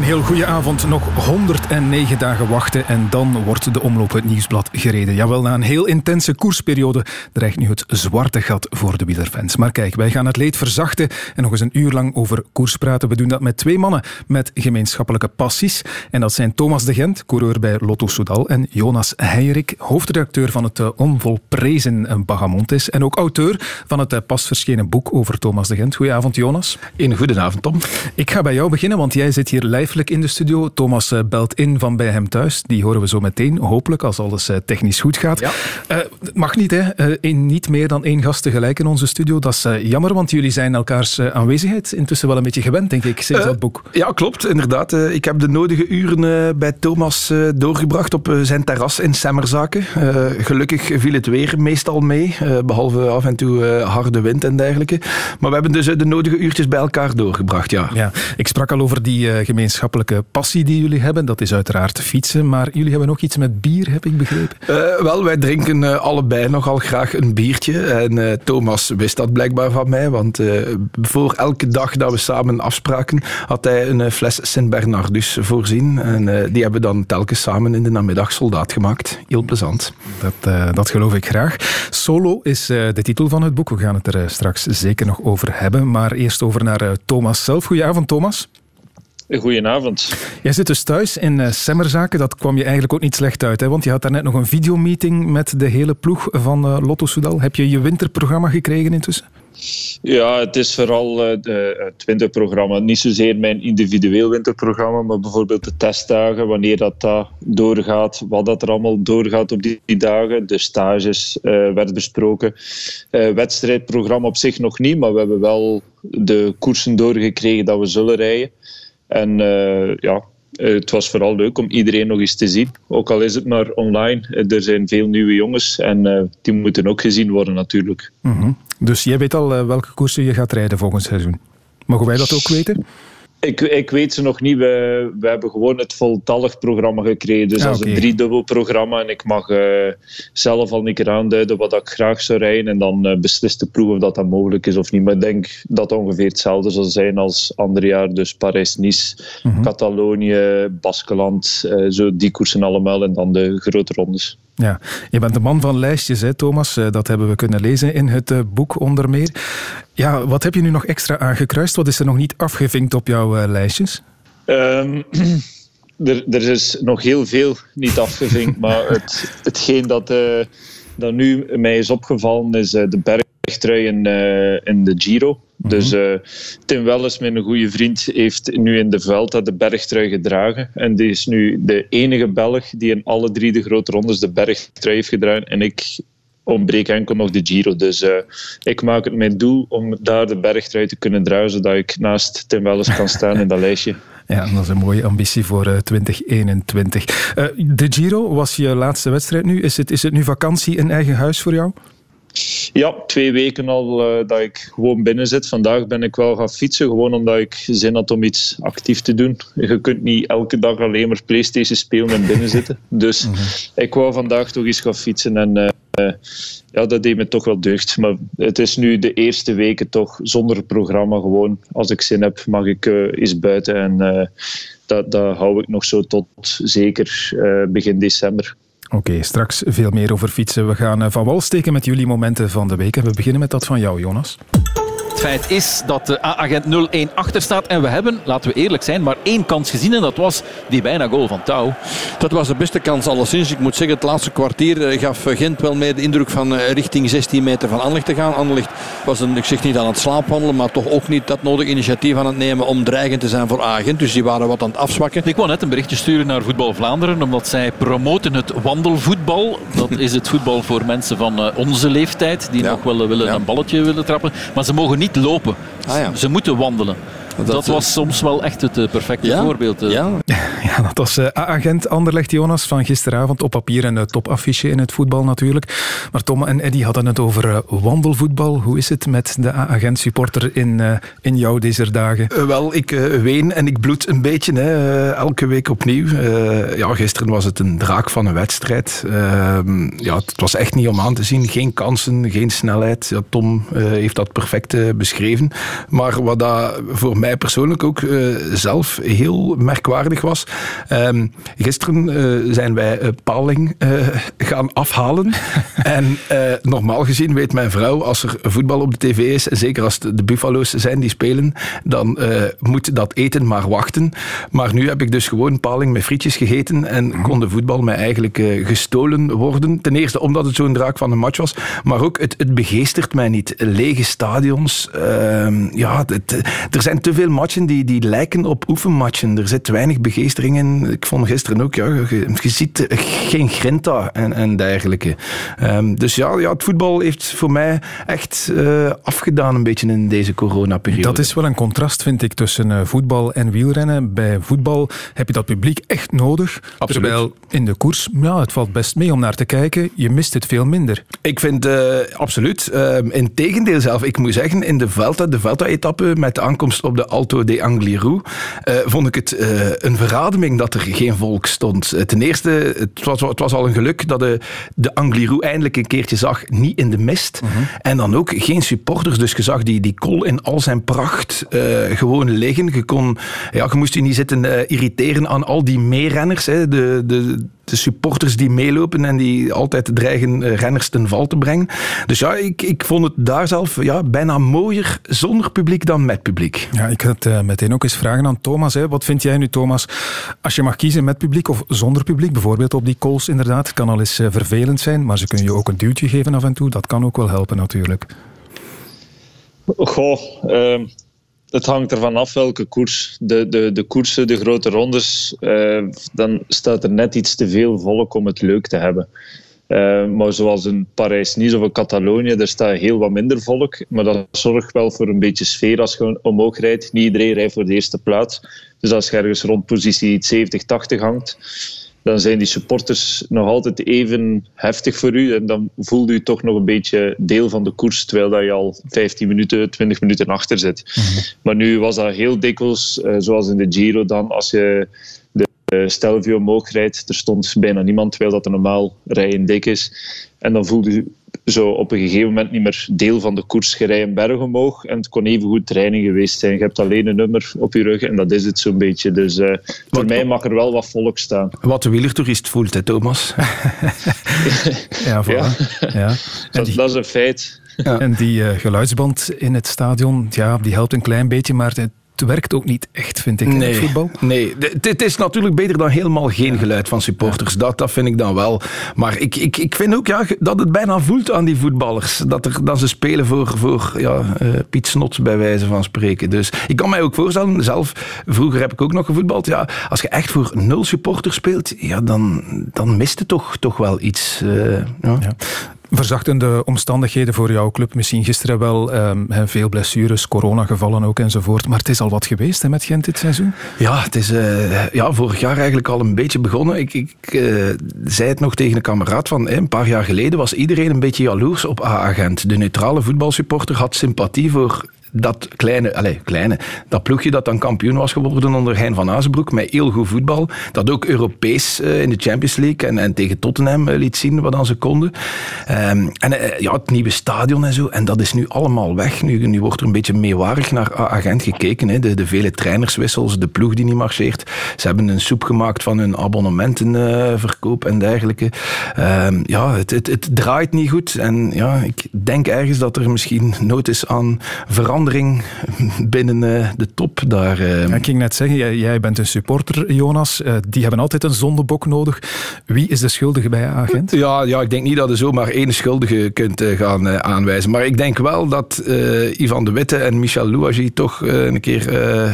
Een heel goede avond. Nog 109 dagen wachten en dan wordt de omloop het nieuwsblad gereden. Jawel, na een heel intense koersperiode dreigt nu het zwarte gat voor de wielerfans. Maar kijk, wij gaan het leed verzachten en nog eens een uur lang over koers praten. We doen dat met twee mannen met gemeenschappelijke passies. En dat zijn Thomas de Gent, coureur bij Lotto Soudal, en Jonas Heijerik, hoofdredacteur van het uh, onvolprezen Bagamontes en ook auteur van het uh, pas verschenen boek over Thomas de Gent. Goedenavond, Jonas. Een goedenavond, Tom. Ik ga bij jou beginnen, want jij zit hier lijfelijk in de studio. Thomas uh, belt in van bij hem thuis. Die horen we zo meteen, hopelijk, als alles uh, technisch goed gaat. Ja. het mag niet, hè? Een, niet meer dan één gast tegelijk in onze studio. Dat is jammer, want jullie zijn elkaars aanwezigheid intussen wel een beetje gewend, denk ik, sinds dat boek. Ja, klopt, inderdaad. ik heb de nodige uren bij Thomas doorgebracht op zijn terras in Semmerzaken. gelukkig viel het weer meestal mee, behalve af en toe harde wind en dergelijke. Maar we hebben dus de nodige uurtjes bij elkaar doorgebracht, ja. ja ik sprak al over die gemeenschappelijke passie die jullie hebben. Dat is uiteraard fietsen, maar jullie hebben ook iets met bier, heb ik begrepen. Uh, wel, wij drinken uh, allebei nogal graag een biertje. En uh, Thomas wist dat blijkbaar van mij, want voor elke dag dat we samen afspraken, had hij een fles Sint-Bernardus voorzien. En die hebben we dan telkens samen in de namiddag soldaat gemaakt. Heel plezant. Dat, dat geloof ik graag. Solo is de titel van het boek. We gaan het er straks zeker nog over hebben. Maar eerst over naar Thomas zelf. Goedenavond, Thomas. Goedenavond. Jij zit dus thuis in uh, Semmerzaken. Dat kwam je eigenlijk ook niet slecht uit, hè? want je had daarnet nog een videomeeting met de hele ploeg van uh, Lotto Soudal. Heb je je winterprogramma gekregen intussen? Ja, het is vooral uh, de, het winterprogramma. Niet zozeer mijn individueel winterprogramma, maar bijvoorbeeld de testdagen, wanneer dat, dat doorgaat, wat dat er allemaal doorgaat op die, die dagen. De stages werd besproken. wedstrijdprogramma op zich nog niet, maar we hebben wel de koersen doorgekregen dat we zullen rijden. En uh, ja, het was vooral leuk om iedereen nog eens te zien. Ook al is het maar online. Er zijn veel nieuwe jongens en die moeten ook gezien worden natuurlijk. -hmm. Dus jij weet al welke koersen je gaat rijden volgend seizoen. Mogen wij dat ook weten? Ik, ik weet ze nog niet. We, we hebben gewoon het voltallig programma gekregen. Dus ah, als okay. een driedubbel programma. En ik mag uh, zelf al een keer aanduiden wat ik graag zou rijden. En dan uh, beslist de ploeg of dat, dat mogelijk is of niet. Maar ik denk dat het ongeveer hetzelfde zal zijn als ander jaar. Dus Parijs-Nice, mm -hmm. Catalonië, Baskeland. Uh, zo die koersen allemaal. En dan de grote rondes. Ja, je bent de man van lijstjes, hè, Thomas. Dat hebben we kunnen lezen in het boek onder meer. Ja, wat heb je nu nog extra aangekruist? Wat is er nog niet afgevinkt op jouw uh, lijstjes? Um, er, er, is nog heel veel niet afgevinkt, maar het, hetgeen dat, uh, dat nu mij is opgevallen is uh, de bergtrui in, in de Giro. -hmm. Dus Tim Welles, mijn goede vriend, heeft nu in de Vuelta de bergtrui gedragen. En die is nu de enige Belg die in alle drie de grote rondes de bergtrui heeft gedragen. En ik ontbreek enkel nog de Giro. Dus uh, ik maak het mijn doel om daar de bergtrui te kunnen dragen, zodat ik naast Tim Welles kan staan in dat lijstje. Ja, dat is een mooie ambitie voor uh, 2021. Uh, de Giro was je laatste wedstrijd nu. Is het, is het nu vakantie in eigen huis voor jou? Ja, twee weken al uh, dat ik gewoon binnen zit. Vandaag ben ik wel gaan fietsen, gewoon omdat ik zin had om iets actief te doen. Je kunt niet elke dag alleen maar Playstation spelen en binnen zitten. Dus mm -hmm. ik wou vandaag toch eens gaan fietsen en uh, ja, dat deed me toch wel deugd. Maar het is nu de eerste weken toch zonder programma. Gewoon als ik zin heb, mag ik uh, eens buiten. En dat, dat hou ik nog zo tot zeker begin december. Oké, straks veel meer over fietsen. We gaan van wal steken met jullie momenten van de week. En we beginnen met dat van jou, Jonas. Het feit is dat de agent 0-1 achter staat. En we hebben, laten we eerlijk zijn, maar één kans gezien. En dat was die bijna goal van Touw. Dat was de beste kans alleszins. Ik moet zeggen, het laatste kwartier gaf Gent wel meer de indruk van richting 16 meter van Anderlecht te gaan. Anderlecht was, een, ik zeg niet aan het slaapwandelen, maar toch ook niet dat nodig initiatief aan het nemen om dreigend te zijn voor agent. Dus die waren wat aan het afzwakken. Ik wou net een berichtje sturen naar Voetbal Vlaanderen, omdat zij promoten het wandelvoetbal. Dat is het voetbal voor mensen van onze leeftijd, die ja. nog wel willen ja. een balletje willen trappen. Maar ze mogen niet lopen. Ah, ja. Ze moeten wandelen. Dat, was soms wel echt het eh, perfecte ja, voorbeeld. eh. Ja, Ja, dat was eh, A-agent Anderlecht Jonas van gisteravond. Op papier een eh, topaffiche in het voetbal natuurlijk. Maar Tom en Eddy hadden het over eh, wandelvoetbal. Hoe is het met de A-agent supporter in, eh, in jouw deze dagen? Eh, wel, ik eh, ween en ik bloed een beetje, hè, eh, elke week opnieuw. Eh, ja, gisteren was het een draak van een wedstrijd. Ehm, ja, het was echt niet om aan te zien. Geen kansen, geen snelheid. Ja, Tom eh, heeft dat perfect eh, beschreven. Maar wat dat voor mij persoonlijk ook eh, zelf heel merkwaardig was. ehm, gisteren eh, zijn wij eh, Paling gaan afhalen. en normaal gezien weet mijn vrouw, als er voetbal op de tv is, en zeker als het de Buffalo's zijn die spelen, dan moet dat eten maar wachten. Maar nu heb ik dus gewoon paling met frietjes gegeten en kon de voetbal mij eigenlijk gestolen worden. Ten eerste omdat het zo'n draak van een match was, maar ook het, het begeestert mij niet. Lege stadions. ehm, ja, het- er zijn te veel matchen die, die lijken op oefenmatchen. Er zit weinig begeestering in. Ik vond gisteren ook, ja, je, je ziet geen grinta en, en dergelijke. Ehm, dus ja, ja, het voetbal heeft voor mij echt eh, afgedaan een beetje in deze coronaperiode. Dat is wel een contrast, vind ik, tussen eh, voetbal en wielrennen. Bij voetbal heb je dat publiek echt nodig. Absoluut. Terwijl in de koers, ja, het valt best mee om naar te kijken. Je mist het veel minder. Ik vind eh, absoluut. Ehm in tegendeel zelf, ik moet zeggen, in de Vuelta, de Vuelta-etappe met de aankomst op de Alto de Angliru, eh, vond ik het eh, een verademing dat er geen volk stond. Eh, ten eerste, het was, het was al een geluk dat de, de Angliru eindelijk een keertje zag, niet in de mist. En dan ook geen supporters, dus je zag die, die kol in al zijn pracht gewoon liggen. Je, kon, ja, je moest je niet zitten irriteren aan al die meerenners, hè, de, de, de supporters die meelopen en die altijd dreigen eh, renners ten val te brengen. Dus ja, ik, ik vond het daar zelf ja, bijna mooier zonder publiek dan met publiek. Ja, ik ga het eh, meteen ook eens vragen aan Thomas. Hè. Wat vind jij nu, Thomas, als je mag kiezen met publiek of zonder publiek? Bijvoorbeeld op die calls inderdaad. Het kan al eens eh, vervelend zijn, maar ze kunnen je ook een duwtje geven af en toe. Dat kan ook wel helpen natuurlijk. Goh, ehm, het hangt ervan af welke koers. De, de, de koersen, de grote rondes, eh, dan staat er net iets te veel volk om het leuk te hebben. Eh, maar zoals in Parijs-Nice of in Catalonië, daar staat heel wat minder volk. Maar dat zorgt wel voor een beetje sfeer als je omhoog rijdt. Niet iedereen rijdt voor de eerste plaats. Dus als je ergens rond positie 70, 80 hangt, dan zijn die supporters nog altijd even heftig voor u. En dan voelt u toch nog een beetje deel van de koers, terwijl dat je al 15 minuten, 20 minuten achter zit. Maar nu was dat heel dikwijls, eh, zoals in de Giro dan, als je de Stelvio omhoog rijdt, er stond bijna niemand, terwijl dat er normaal rijden dik is. En dan voelde u zo op een gegeven moment niet meer deel van de koers. Een berg omhoog en het kon even goed training geweest zijn. Je hebt alleen een nummer op je rug en dat is het zo'n beetje. Dus eh, voor mij mag er wel wat volk staan. Wat de wielertoerist voelt, hè, Thomas? Ja, voilà. Ja. En Dat, die, dat is een feit. en die eh, geluidsband in het stadion, ja, die helpt een klein beetje, maar het werkt ook niet echt, vind ik, in het voetbal. Nee, het- is natuurlijk beter dan helemaal geen geluid van supporters. Dat, dat vind ik dan wel. Maar ik, ik, ik vind ook ja, dat het bijna voelt aan die voetballers. Dat, er, dat ze spelen voor, voor ja, eh, Piet Snots, bij wijze van spreken. Dus ik kan mij ook voorstellen, zelf, vroeger heb ik ook nog gevoetbald. Ja, als je echt voor nul supporters speelt, ja, dan, dan mist het toch, toch wel iets. eh, ja. Ja. Verzachtende omstandigheden voor jouw club. Misschien gisteren wel hè, veel blessures, coronagevallen ook enzovoort. Maar het is al wat geweest hè, met Gent dit seizoen. Ja, het is eh, ja, vorig jaar eigenlijk al een beetje begonnen. Ik, ik eh, zei het nog tegen een kameraad van een paar jaar geleden was iedereen een beetje jaloers op A-agent. De neutrale voetbalsupporter had sympathie voor dat kleine, allez, kleine, dat ploegje dat dan kampioen was geworden onder Hein van Azenbroek met heel goed voetbal. Dat ook Europees eh, in de Champions League en, en tegen Tottenham eh, liet zien wat ze konden. Ehm, en eh, ja, het nieuwe stadion en zo. En dat is nu allemaal weg. Nu, nu wordt er een beetje meewarig naar A-agent gekeken. Hè. De, de vele trainerswissels, de ploeg die niet marcheert. Ze hebben een soep gemaakt van hun abonnementenverkoop en dergelijke. Ehm, ja, het, het, het draait niet goed. En ja, ik denk ergens dat er misschien nood is aan verandering binnen eh, de top daar. eh. Ja, ik ging net zeggen, jij, jij bent een supporter, Jonas. Eh, die hebben altijd een zondebok nodig. Wie is de schuldige bij agent? Ja, ja, ik denk niet dat je zomaar één schuldige kunt gaan aanwijzen. Maar ik denk wel dat eh, Ivan de Witte en Michel Louagie toch een keer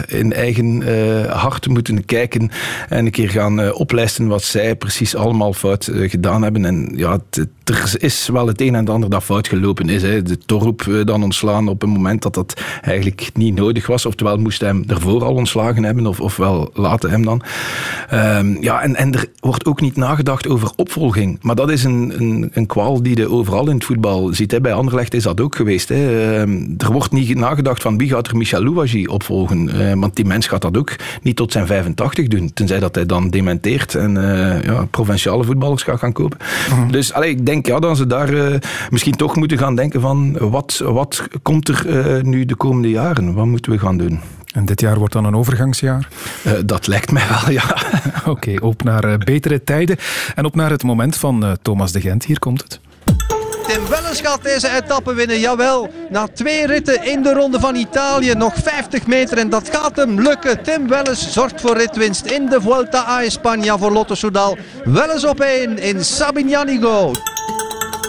in eigen hart moeten kijken en een keer gaan oplijsten wat zij precies allemaal fout gedaan hebben. En ja, het er is wel het een en ander dat fout gelopen is. Hè. De Torp eh, dan ontslaan op een moment dat dat eigenlijk niet nodig was. Oftewel moest hij hem ervoor al ontslagen hebben, of, ofwel laten hem dan. Ehm, ja, en, en er wordt ook niet nagedacht over opvolging. Maar dat is een, een, een kwaal die je overal in het voetbal ziet. Hè. Bij Anderlecht is dat ook geweest. Hè. Ehm, er wordt niet nagedacht van wie gaat er Michel Louwagie opvolgen. Uh, want die mens gaat dat ook niet tot zijn 85 doen. Tenzij dat hij dan dementeert en uh, ja, provinciale voetballers gaat gaan kopen. Mhm. Dus allee, ik denk ja, dat ze daar uh, misschien toch moeten gaan denken van wat, wat komt er nu de komende jaren? Wat moeten we gaan doen? En dit jaar wordt dan een overgangsjaar? Uh, dat lijkt mij wel, ja. Oké, okay, op naar uh, betere tijden en op naar het moment van uh, Thomas de Gent. Hier komt het. Tim Wellens gaat deze etappe winnen, jawel. Na twee ritten in de ronde van Italië, nog 50 meter en dat gaat hem lukken. Tim Wellens zorgt voor ritwinst in de Vuelta a España voor Lotto Soudal. Wellens op 1 in Sabignanigo.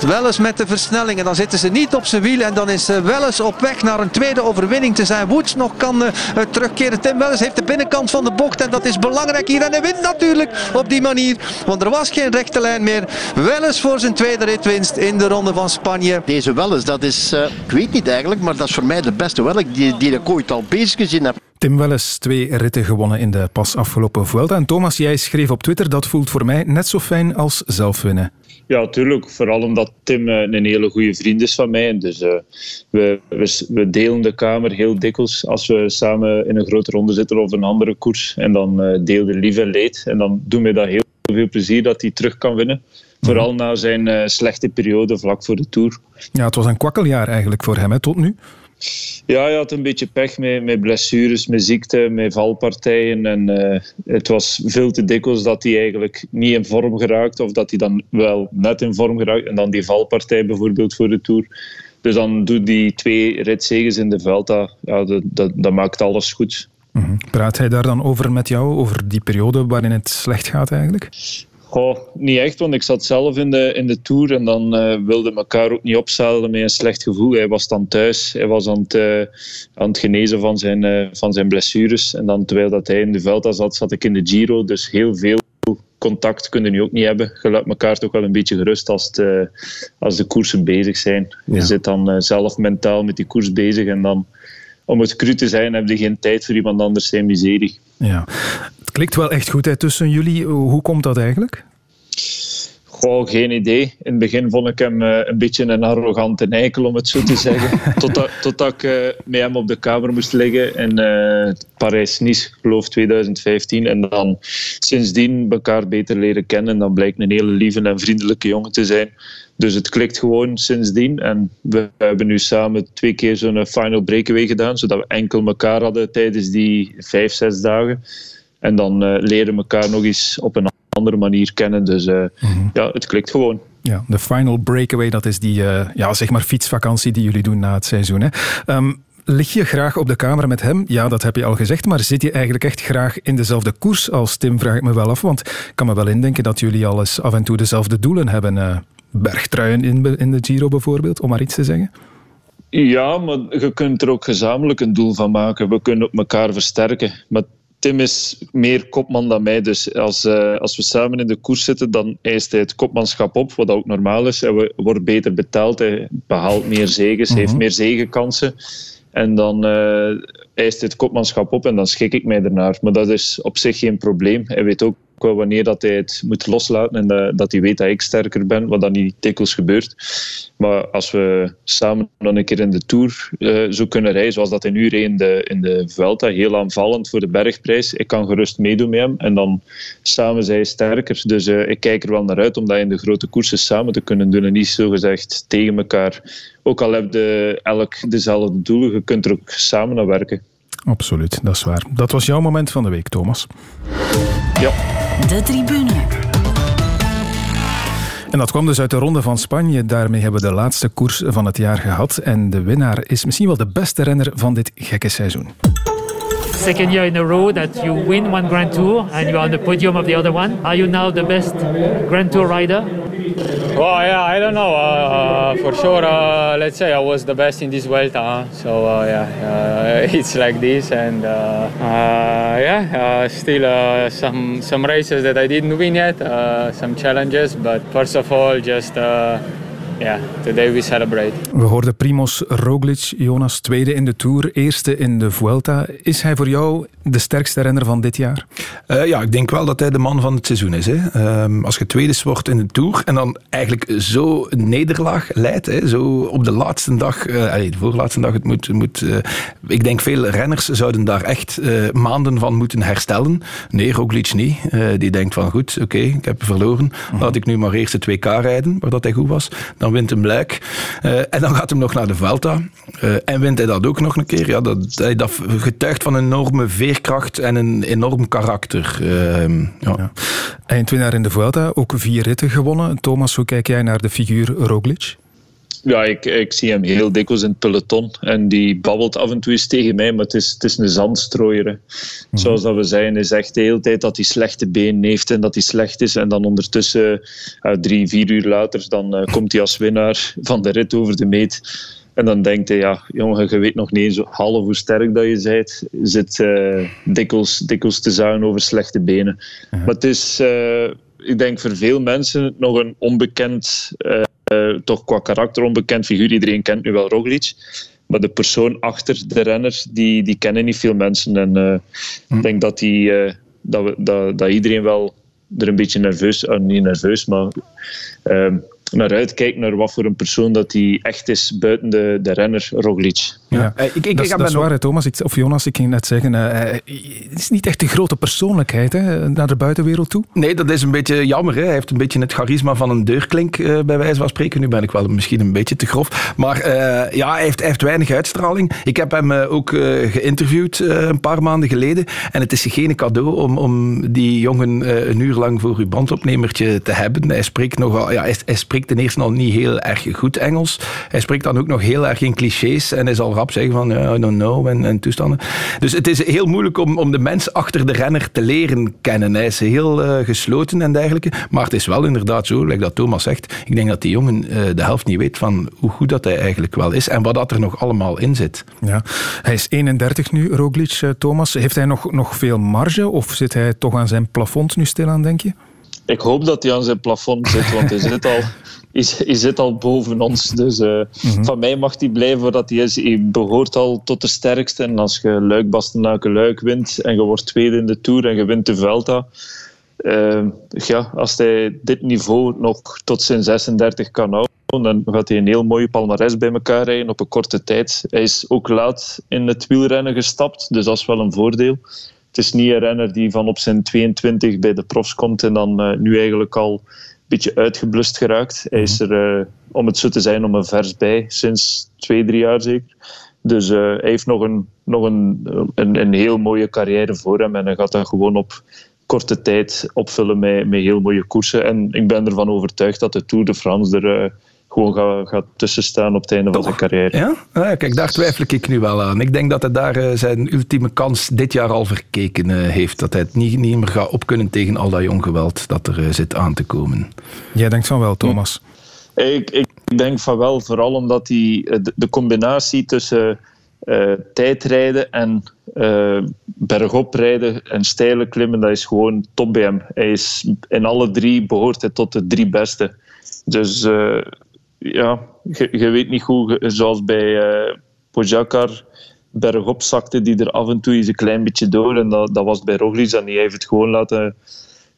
Welles met de versnelling en dan zitten ze niet op zijn wiel en dan is Welles op weg naar een tweede overwinning te zijn. Woods nog kan uh, terugkeren. Tim Welles heeft de binnenkant van de bocht en dat is belangrijk hier en hij wint natuurlijk op die manier, want er was geen rechte lijn meer. Welles voor zijn tweede ritwinst in de ronde van Spanje. Deze Welles, dat is, uh, ik weet niet eigenlijk, maar dat is voor mij de beste Welles die, die ik ooit al bezig gezien heb. Tim Welles, twee ritten gewonnen in de pas afgelopen Vuelta. En Thomas, jij schreef op Twitter, dat voelt voor mij net zo fijn als zelf winnen. Ja, tuurlijk. Vooral omdat Tim een hele goede vriend is van mij. Dus uh, we, we, we, delen de kamer heel dikwijls als we samen in een grote ronde zitten of een andere koers. En dan uh, deelden lief en leed. En dan doen we dat heel veel plezier dat hij terug kan winnen. Vooral na zijn uh, slechte periode vlak voor de Tour. Ja, het was een kwakkeljaar eigenlijk voor hem hè, tot nu. Ja, hij had een beetje pech met, blessures, met ziekte, met valpartijen. En uh, het was veel te dikwijls dat hij eigenlijk niet in vorm geraakt. Of dat hij dan wel net in vorm geraakt. En dan die valpartij bijvoorbeeld voor de Tour. Dus dan doet die twee ritzeges in de Vuelta. Ja, dat, dat, dat maakt alles goed. Mm-hmm. Praat hij daar dan over met jou, over die periode waarin het slecht gaat eigenlijk? Goh, niet echt, want ik zat zelf in de, in de tour en dan uh, wilde elkaar ook niet opstellen met een slecht gevoel. Hij was dan thuis, hij was aan het, uh, aan het genezen van zijn, uh, van zijn blessures. En dan terwijl dat hij in de Vuelta zat, zat ik in de Giro. Dus heel veel contact kunnen nu ook niet hebben. Je laat elkaar toch wel een beetje gerust als, het, als de koersen bezig zijn. Ja. Je zit dan zelf mentaal met die koers bezig en dan om het cru te zijn, heb je geen tijd voor iemand anders zijn miserie. Ja. Klikt wel echt goed hè, tussen jullie. Hoe komt dat eigenlijk? Goh, geen idee. In het begin vond ik hem uh, een beetje een arrogante eikel, om het zo te zeggen. Totdat, totdat ik uh, met hem op de kamer moest liggen in uh, Parijs-Nice, geloof 2015. En dan sindsdien elkaar beter leren kennen. Dan blijkt een hele lieve en vriendelijke jongen te zijn. Dus het klikt gewoon sindsdien. En we hebben nu samen twee keer zo'n final breakaway gedaan, zodat we enkel elkaar hadden tijdens die vijf, zes dagen. En dan uh, leren elkaar nog eens op een andere manier kennen. Dus uh, mm-hmm. ja, het klikt gewoon. Ja, de final breakaway, dat is die uh, ja, zeg maar fietsvakantie die jullie doen na het seizoen. Hè? Um, lig je graag op de camera met hem? Ja, dat heb je al gezegd. Maar zit je eigenlijk echt graag in dezelfde koers als Tim? Vraag ik me wel af. Want ik kan me wel indenken dat jullie alles af en toe dezelfde doelen hebben. Bergtruien in, in de Giro bijvoorbeeld, om maar iets te zeggen. Ja, maar je kunt er ook gezamenlijk een doel van maken. We kunnen elkaar versterken. Maar Tim is meer kopman dan mij. Dus als, uh, als we samen in de koers zitten, dan eist hij het kopmanschap op, wat ook normaal is. Hij wordt beter betaald, hij behaalt meer zegens, mm heeft meer zegenkansen. En dan uh, eist hij het kopmanschap op en dan schik ik mij ernaar. Maar dat is op zich geen probleem. Hij weet ook wanneer dat hij het moet loslaten en dat, hij weet dat ik sterker ben, wat dan niet dikwijls gebeurt. Maar als we samen dan een keer in de Tour uh, zo kunnen rijden, zoals dat hij nu reed in de, in de Vuelta, heel aanvallend voor de bergprijs, ik kan gerust meedoen met hem en dan samen zijn sterker. Dus uh, ik kijk er wel naar uit om dat in de grote koersen samen te kunnen doen en niet zo gezegd tegen elkaar. Ook al heb je elk dezelfde doelen, je kunt er ook samen naar werken. Absoluut, dat is waar. Dat was jouw moment van de week, Thomas. Ja. De tribune. En dat kwam dus uit de Ronde van Spanje. Daarmee hebben we de laatste koers van het jaar gehad. En de winnaar is misschien wel de beste renner van dit gekke seizoen. Second year in a row that you win one Grand Tour and you are on the podium of the other one. Are you now the best Grand Tour rider? Well, yeah, I don't know. Uh, for sure, uh, let's say I was the best in this Vuelta. Huh? So uh, yeah, uh, it's like this, and uh, uh, yeah, still some some races that I didn't win yet, some challenges. But first of all, just ja, today we celebrate. We hoorden Primoz Roglic, Jonas, tweede in de Tour, eerste in de Vuelta. Is hij voor jou de sterkste renner van dit jaar? Uh, ja, ik denk wel dat hij de man van het seizoen is. Hè. Um, als je tweede wordt in de Tour en dan eigenlijk zo een nederlaag leidt, hè, zo op de laatste dag, uh, de voorlaatste dag, het moet, moet uh, ik denk veel renners zouden daar echt maanden van moeten herstellen. Nee, Roglic niet. die denkt van goed, oké, okay, ik heb verloren, laat ik nu maar eerst de 2K rijden, waar dat hij goed was. Dan wint hem Luik. en dan gaat hem nog naar de Vuelta. en wint hij dat ook nog een keer. Ja, dat, dat getuigt van een enorme veer veerkracht en een enorm karakter. Uh, ja. Eindwinnaar in de Vuelta, ook vier ritten gewonnen. Thomas, hoe kijk jij naar de figuur Roglic? Ja, ik, ik zie hem heel dikwijls in het peloton. En die babbelt af en toe eens tegen mij, maar het is, het is een zandstrooier. Mhm. Zoals dat we zeggen, is echt de hele tijd dat hij slechte benen heeft en dat hij slecht is. En dan ondertussen, uh, drie, vier uur later, dan uh, komt hij als winnaar van de rit over de meet. En dan denkt hij, ja, jongen, je weet nog niet eens half hoe sterk dat je bent. Zit uh, dikwijls, dikwijls te zuigen over slechte benen. Maar het is, ik denk voor veel mensen nog een onbekend, uh, toch qua karakter onbekend figuur. Iedereen kent nu wel Roglic. Maar de persoon achter de renner, die, die kennen niet veel mensen. En hm. ik denk dat, die, dat, we, dat, dat iedereen wel er een beetje nerveus, niet nerveus, maar naar uitkijkt naar wat voor een persoon dat hij echt is buiten de, de renner Roglic. Ja. Eh, ik, ik, dat, is, dat is waar, Thomas. Ik, of Jonas, ik ging net zeggen, uh, het is niet echt een grote persoonlijkheid hè, naar de buitenwereld toe. Nee, dat is een beetje jammer. Hè. Hij heeft een beetje het charisma van een deurklink, uh, bij wijze van spreken. Nu ben ik wel misschien een beetje te grof. Maar uh, ja, hij heeft, hij heeft, weinig uitstraling. Ik heb hem ook geïnterviewd een paar maanden geleden. En het is geen cadeau om, om die jongen een uur lang voor uw bandopnemertje te hebben. Hij spreekt nogal... Ja, hij, hij spreekt ten eerste al niet heel erg goed Engels. Hij spreekt dan ook nog heel erg in clichés en hij zal rap zeggen van ja, I don't know en, en, toestanden. Dus het is heel moeilijk om, om de mens achter de renner te leren kennen. Hij is heel uh, gesloten en dergelijke. Maar het is wel inderdaad zo, like dat Thomas zegt. Ik denk dat die jongen uh, de helft niet weet van hoe goed dat hij eigenlijk wel is en wat dat er nog allemaal in zit. Ja. Hij is 31 nu, Roglic, uh, Thomas. Heeft hij nog, nog veel marge of zit hij toch aan zijn plafond nu stilaan, denk je? Ik hoop dat hij aan zijn plafond zit, want hij zit al, hij, zit al boven ons. Dus uh, mm-hmm. van mij mag hij blijven waar hij is. Hij behoort al tot de sterkste. En als je Luik, Bastenaken, Luik wint en je wordt tweede in de Tour en je wint de Vuelta... Uh, ja, als hij dit niveau nog tot zijn 36 kan houden, dan gaat hij een heel mooie palmares bij elkaar rijden op een korte tijd. Hij is ook laat in het wielrennen gestapt, dus dat is wel een voordeel het is niet een renner die van op zijn 22 bij de profs komt en dan uh, nu eigenlijk al beetje uitgeblust geraakt. Hij is mhm. er, uh, om het zo te zijn, om een vers bij, sinds twee, drie jaar zeker. Dus uh, hij heeft nog, een, nog een, een, een, heel mooie carrière voor hem en hij gaat dat gewoon op korte tijd opvullen met, met heel mooie koersen. En ik ben ervan overtuigd dat de Tour de France er gewoon gaat, gaat tussenstaan op het einde van zijn carrière. Ja? ja? kijk, daar twijfel ik nu wel aan. Ik denk dat hij daar uh, zijn ultieme kans dit jaar al verkeken uh, heeft. Dat hij het niet, niet meer gaat opkunnen tegen al dat jong geweld dat er uh, zit aan te komen. Jij denkt van wel, Thomas? Ik, ik denk van wel, vooral omdat die, de, de combinatie tussen tijdrijden en bergop rijden en steile klimmen, dat is gewoon top bij hem. Hij is, in alle drie behoort hij tot de drie beste. Dus ja, je, weet niet hoe, zoals bij uh, Pojakar, bergop zakte die er af en toe eens een klein beetje door. En dat, dat was bij Roglic en die heeft het gewoon laten,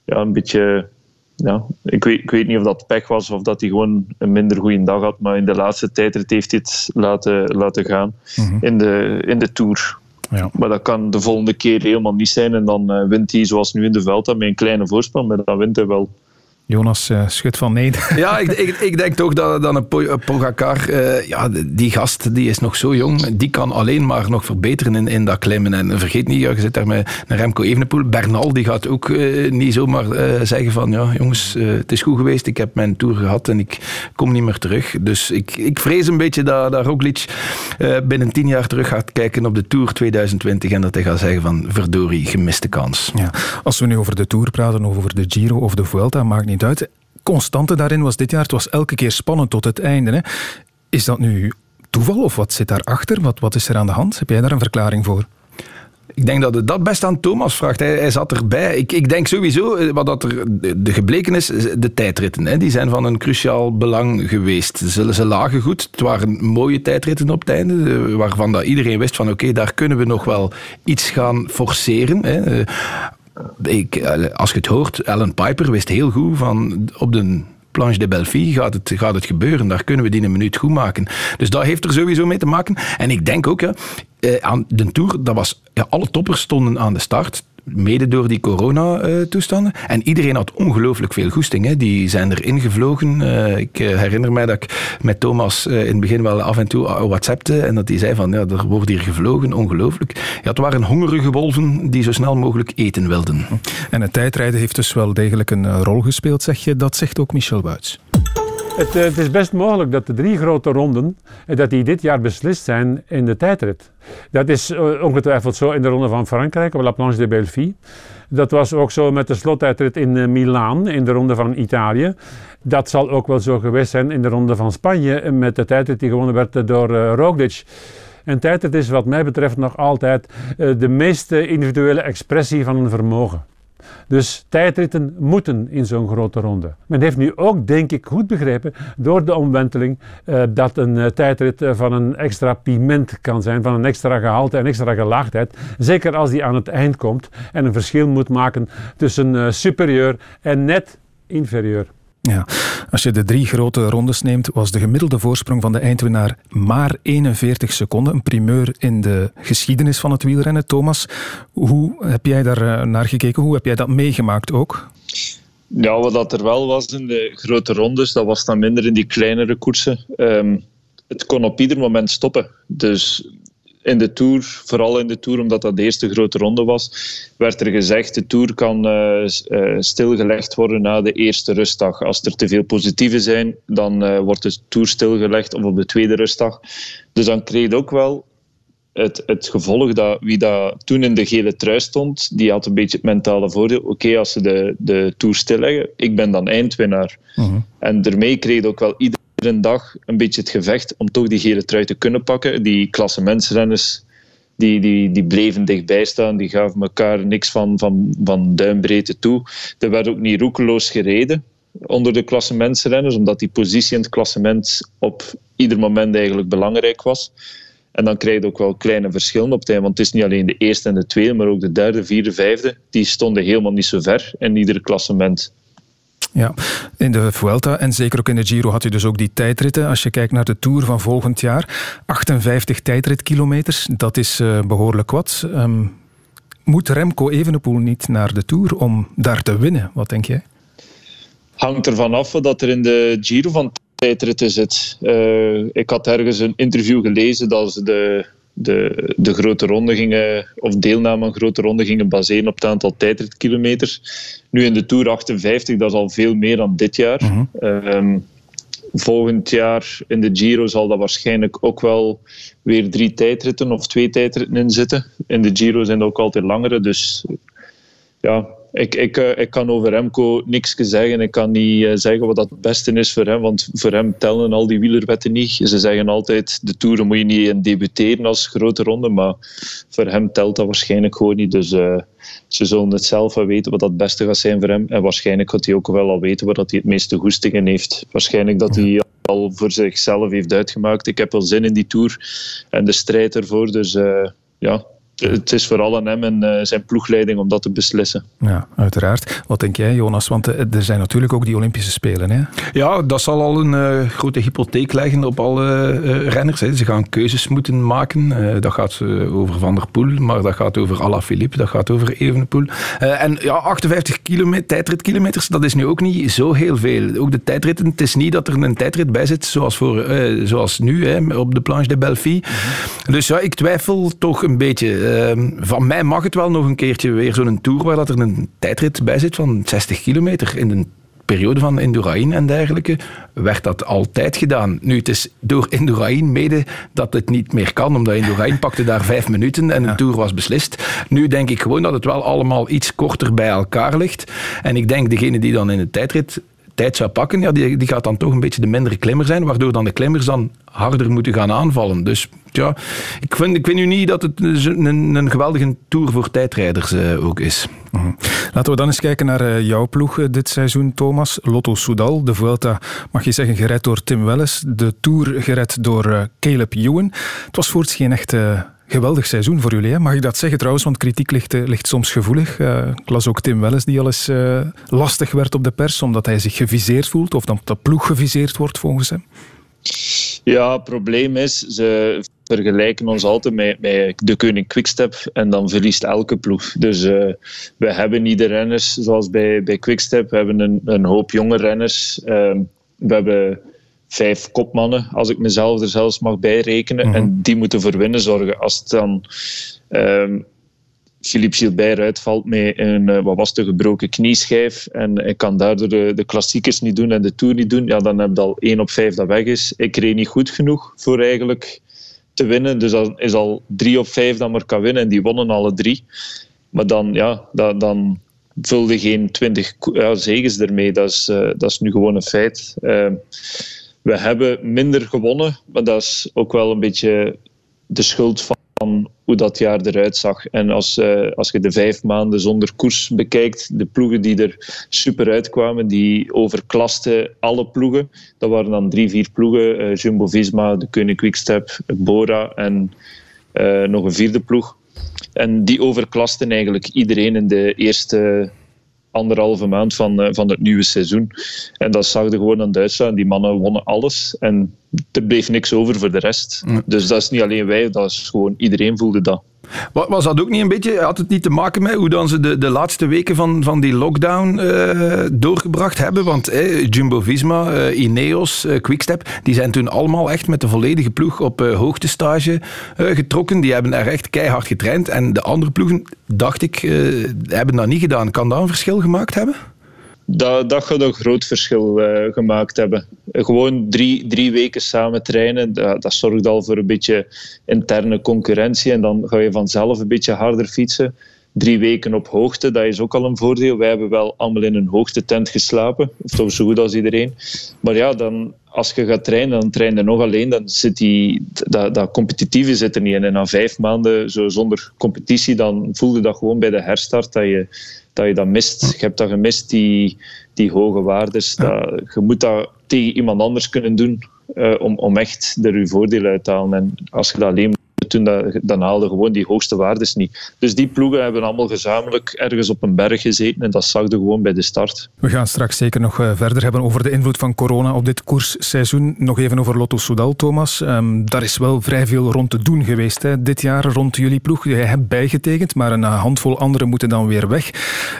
ja, een beetje... Ja, ik, weet, ik weet niet of dat pech was of dat hij gewoon een minder goede dag had, maar in de laatste tijd heeft hij het laten, laten gaan mhm. in, de, in de Tour. Ja. Maar dat kan de volgende keer helemaal niet zijn en dan uh, wint hij zoals nu in de Vuelta met een kleine voorsprong, maar dan wint hij wel. Jonas uh, schudt van nee. Ja, ik, ik, ik, denk toch dat, dat een Pogacar, uh, ja, die gast die is nog zo jong, die kan alleen maar nog verbeteren in, in dat klimmen. En vergeet niet, ja, je zit daar met Remco Evenepoel. Bernal die gaat ook uh, niet zomaar zeggen van, ja jongens, het is goed geweest, ik heb mijn tour gehad en ik kom niet meer terug. Dus ik, ik vrees een beetje dat, dat Roglic binnen tien jaar terug gaat kijken op de Tour 2020 en dat hij gaat zeggen van, verdorie, gemiste kans. Ja. Als we nu over de Tour praten, of over de Giro of de Vuelta, maakt niet constante daarin was dit jaar, het was elke keer spannend tot het einde. Hè. Is dat nu toeval of wat zit daarachter? Wat, wat is er aan de hand? Heb jij daar een verklaring voor? Ik denk dat het dat best aan Thomas vraagt. Hij, hij zat erbij. Ik, ik, denk sowieso, eh, wat dat er de gebleken is, de tijdritten. Hè, die zijn van een cruciaal belang geweest. Ze, ze lagen goed. Het waren mooie tijdritten op het einde, eh, waarvan dat iedereen wist van oké, daar kunnen we nog wel iets gaan forceren. Hè. Eh, ik, als je het hoort, Alan Piper wist heel goed van op de Planche de Belleville gaat het, gaat het gebeuren. Daar kunnen we die een minuut goed maken. Dus dat heeft er sowieso mee te maken. En ik denk ook, ja, eh, aan de Tour, dat was, alle toppers stonden aan de start mede door die corona-toestanden. En iedereen had ongelooflijk veel goesting. Hè. Die zijn erin gevlogen. Uh, ik eh, herinner mij dat ik met Thomas uh, in het begin wel af en toe whatsappte en dat hij zei van, ja, er wordt hier gevlogen, ongelooflijk. Ja, het waren hongerige wolven die zo snel mogelijk eten wilden. En het tijdrijden heeft dus wel degelijk een rol gespeeld, zeg je. Dat zegt ook Michel Wuits. Het, het, is best mogelijk dat de drie grote ronden dat die dit jaar beslist zijn in de tijdrit. Dat is ongetwijfeld zo in de ronde van Frankrijk op La Planche de Belleville. Dat was ook zo met de slottijdrit in Milaan in de ronde van Italië. Dat zal ook wel zo geweest zijn in de ronde van Spanje met de tijdrit die gewonnen werd door Roglic. En tijdrit is wat mij betreft nog altijd de meest individuele expressie van een vermogen. Dus tijdritten moeten in zo'n grote ronde. Men heeft nu ook, denk ik, goed begrepen door de omwenteling uh, dat een uh, tijdrit uh, van een extra piment kan zijn, van een extra gehalte en extra gelaagdheid. Zeker als die aan het eind komt en een verschil moet maken tussen superieur en net inferieur. Ja, als je de drie grote rondes neemt, was de gemiddelde voorsprong van de eindwinnaar maar 41 seconden. Een primeur in de geschiedenis van het wielrennen. Thomas, hoe heb jij daar naar gekeken? Hoe heb jij dat meegemaakt ook? Ja, wat dat er wel was in de grote rondes, dat was dan minder in die kleinere koersen. Um, het kon op ieder moment stoppen. Dus in de Tour, vooral in de Tour, omdat dat de eerste grote ronde was, werd er gezegd de Tour kan uh, uh, stilgelegd worden na de eerste rustdag. Als er te veel positieven zijn, dan uh, wordt de Tour stilgelegd of op de tweede rustdag. Dus dan kreeg je ook wel het, het gevolg dat wie dat toen in de gele trui stond, die had een beetje het mentale voordeel. Oké, als ze de, de Tour stilleggen, ik ben dan eindwinnaar. -huh. En daarmee kreeg je ook wel iedereen een dag een beetje het gevecht om toch die gele trui te kunnen pakken. Die klassementsrenners die, die, die bleven dichtbij staan, die gaven elkaar niks van, van, van duimbreedte toe. Er werd ook niet roekeloos gereden onder de klassementsrenners, omdat die positie in het klassement op ieder moment eigenlijk belangrijk was. En dan krijg je ook wel kleine verschillen op einde, want het is niet alleen de eerste en de tweede, maar ook de derde, vierde, vijfde, die stonden helemaal niet zo ver in ieder klassement. Ja, in de Vuelta en zeker ook in de Giro had je dus ook die tijdritten. Als je kijkt naar de Tour van volgend jaar, 58 tijdritkilometers, dat is uh, behoorlijk wat. Um, moet Remco Evenepoel niet naar de Tour om daar te winnen? Wat denk jij? Hangt ervan af wat er in de Giro van tijdritten zit. Uh, ik had ergens een interview gelezen dat ze de de, de grote ronde gingen, of deelname aan grote ronde gingen baseren op het aantal tijdritkilometers. Nu in de Tour 58, dat is al veel meer dan dit jaar. -huh. um, volgend jaar in de Giro zal dat waarschijnlijk ook wel weer drie tijdritten of twee tijdritten in zitten. In de Giro zijn er ook altijd langere, dus ja, ik, ik, ik kan over Remco niks zeggen. Ik kan niet zeggen wat dat het beste is voor hem, want voor hem tellen al die wielerwetten niet. Ze zeggen altijd, de Tour moet je niet in debuteren als grote ronde, maar voor hem telt dat waarschijnlijk gewoon niet. Dus uh, ze zullen het zelf wel weten wat dat het beste gaat zijn voor hem. En waarschijnlijk gaat hij ook wel al weten waar hij het meeste goestingen heeft. Waarschijnlijk dat hij al voor zichzelf heeft uitgemaakt. Ik heb wel zin in die Tour en de strijd ervoor. Dus ja, het is vooral aan hem en uh, zijn ploegleiding om dat te beslissen. Ja, uiteraard. Wat denk jij, Jonas? Want er zijn natuurlijk ook die Olympische Spelen. Hè? Ja, dat zal al een uh, grote hypotheek leggen op alle uh, renners. Hè. Ze gaan keuzes moeten maken. dat gaat over Van der Poel, maar dat gaat over Alaphilippe, dat gaat over Evenepoel. en ja, 58 kilometer, tijdritkilometers, dat is nu ook niet zo heel veel. Ook de tijdritten, het is niet dat er een tijdrit bij zit zoals, voor, zoals nu hè, op de Planche de Belleville. Mm -hmm. Dus ja, ik twijfel toch een beetje. Uh, van mij mag het wel nog een keertje weer zo'n tour waar dat er een tijdrit bij zit van 60 kilometer in de periode van Indurain en dergelijke, werd dat altijd gedaan. Nu, het is door Indurain mede dat het niet meer kan, omdat Indurain pakte daar vijf minuten en de tour was beslist. Nu denk ik gewoon dat het wel allemaal iets korter bij elkaar ligt. En ik denk, degene die dan in de tijdrit tijd zou pakken, ja, die, die gaat dan toch een beetje de mindere klimmer zijn, waardoor dan de klimmers dan harder moeten gaan aanvallen. Dus ja, ik vind, ik vind nu niet dat het een, een geweldige tour voor tijdrijders uh, ook is. Mhm. Laten we dan eens kijken naar uh, jouw ploeg uh, dit seizoen, Thomas. Lotto Soudal, de Vuelta, mag je zeggen, gered door Tim Welles. De Tour gered door Caleb Ewan. Het was voorts geen echt geweldig seizoen voor jullie. Hè? Mag ik dat zeggen trouwens? Want kritiek ligt, ligt soms gevoelig. Uh, ik las ook Tim Welles die al eens uh, lastig werd op de pers omdat hij zich geviseerd voelt of dat de ploeg geviseerd wordt volgens hem. Ja, het probleem is, ze vergelijken ons altijd met, de Koning Quickstep en dan verliest elke ploeg. Dus we hebben niet de renners zoals bij, bij Quickstep. We hebben een, een hoop jonge renners. Uh, we hebben vijf kopmannen, als ik mezelf er zelfs mag bijrekenen. Mm En die moeten voor winnen zorgen. Als het dan um, Philippe Gilbert uitvalt met een uh, wat was de gebroken knieschijf en ik kan daardoor de, de klassiekers niet doen en de Tour niet doen, ja, dan heb je al één op vijf dat weg is. Ik reed niet goed genoeg voor eigenlijk te winnen. Dus dat is al drie op vijf dat maar kan winnen en die wonnen alle drie. Maar dan, ja, dat, dan vulde geen twintig ja, zegens ermee. Dat is, uh, dat is nu gewoon een feit. Uh, we hebben minder gewonnen, maar dat is ook wel een beetje de schuld van hoe dat jaar eruit zag. En als, uh, als je de vijf maanden zonder koers bekijkt, de ploegen die er super uitkwamen, die overklasten alle ploegen. Dat waren dan drie, vier ploegen. Uh, Jumbo-Visma, de Koning Quickstep, Bora en uh, nog een vierde ploeg. En die overklasten eigenlijk iedereen in de eerste anderhalve maand van, uh, van het nieuwe seizoen. En dat zag je gewoon aan Duitsland. Die mannen wonnen alles en er bleef niks over voor de rest. Dus dat is niet alleen wij, dat is gewoon iedereen voelde dat. Was dat ook niet een beetje, had het niet te maken met hoe dan ze de, de laatste weken van, van die lockdown uh, doorgebracht hebben? Want eh, Jumbo-Visma, Ineos, uh, Quickstep, die zijn toen allemaal echt met de volledige ploeg op hoogtestage getrokken. Die hebben er echt keihard getraind. En de andere ploegen, dacht ik, hebben dat niet gedaan. Kan dat een verschil gemaakt hebben? Dat, dat gaat een groot verschil uh, gemaakt hebben. Gewoon drie, drie weken samen trainen, dat, dat, zorgt al voor een beetje interne concurrentie. En dan ga je vanzelf een beetje harder fietsen. Drie weken op hoogte, dat is ook al een voordeel. Wij hebben wel allemaal in een hoogtetent geslapen, of zo goed als iedereen. Maar ja, dan, als je gaat trainen, dan train je nog alleen. Dan zit die, dat, dat competitieve zit er niet in. En na vijf maanden zo zonder competitie, dan voelde dat gewoon bij de herstart dat je dat je dat mist. Je hebt dat gemist, die, die hoge waardes. Dat, je moet dat tegen iemand anders kunnen doen uh, om, om echt er je voordeel uit te halen. En als je dat alleen toen dat, dan haalde gewoon die hoogste waardes niet. Dus die ploegen hebben allemaal gezamenlijk ergens op een berg gezeten en dat zag je gewoon bij de start. We gaan straks zeker nog uh, verder hebben over de invloed van corona op dit koersseizoen. Nog even over Lotto Soudal, Thomas. Um, daar is wel vrij veel rond te doen geweest hè, dit jaar rond jullie ploeg. Jij hebt bijgetekend, maar een handvol anderen moeten dan weer weg.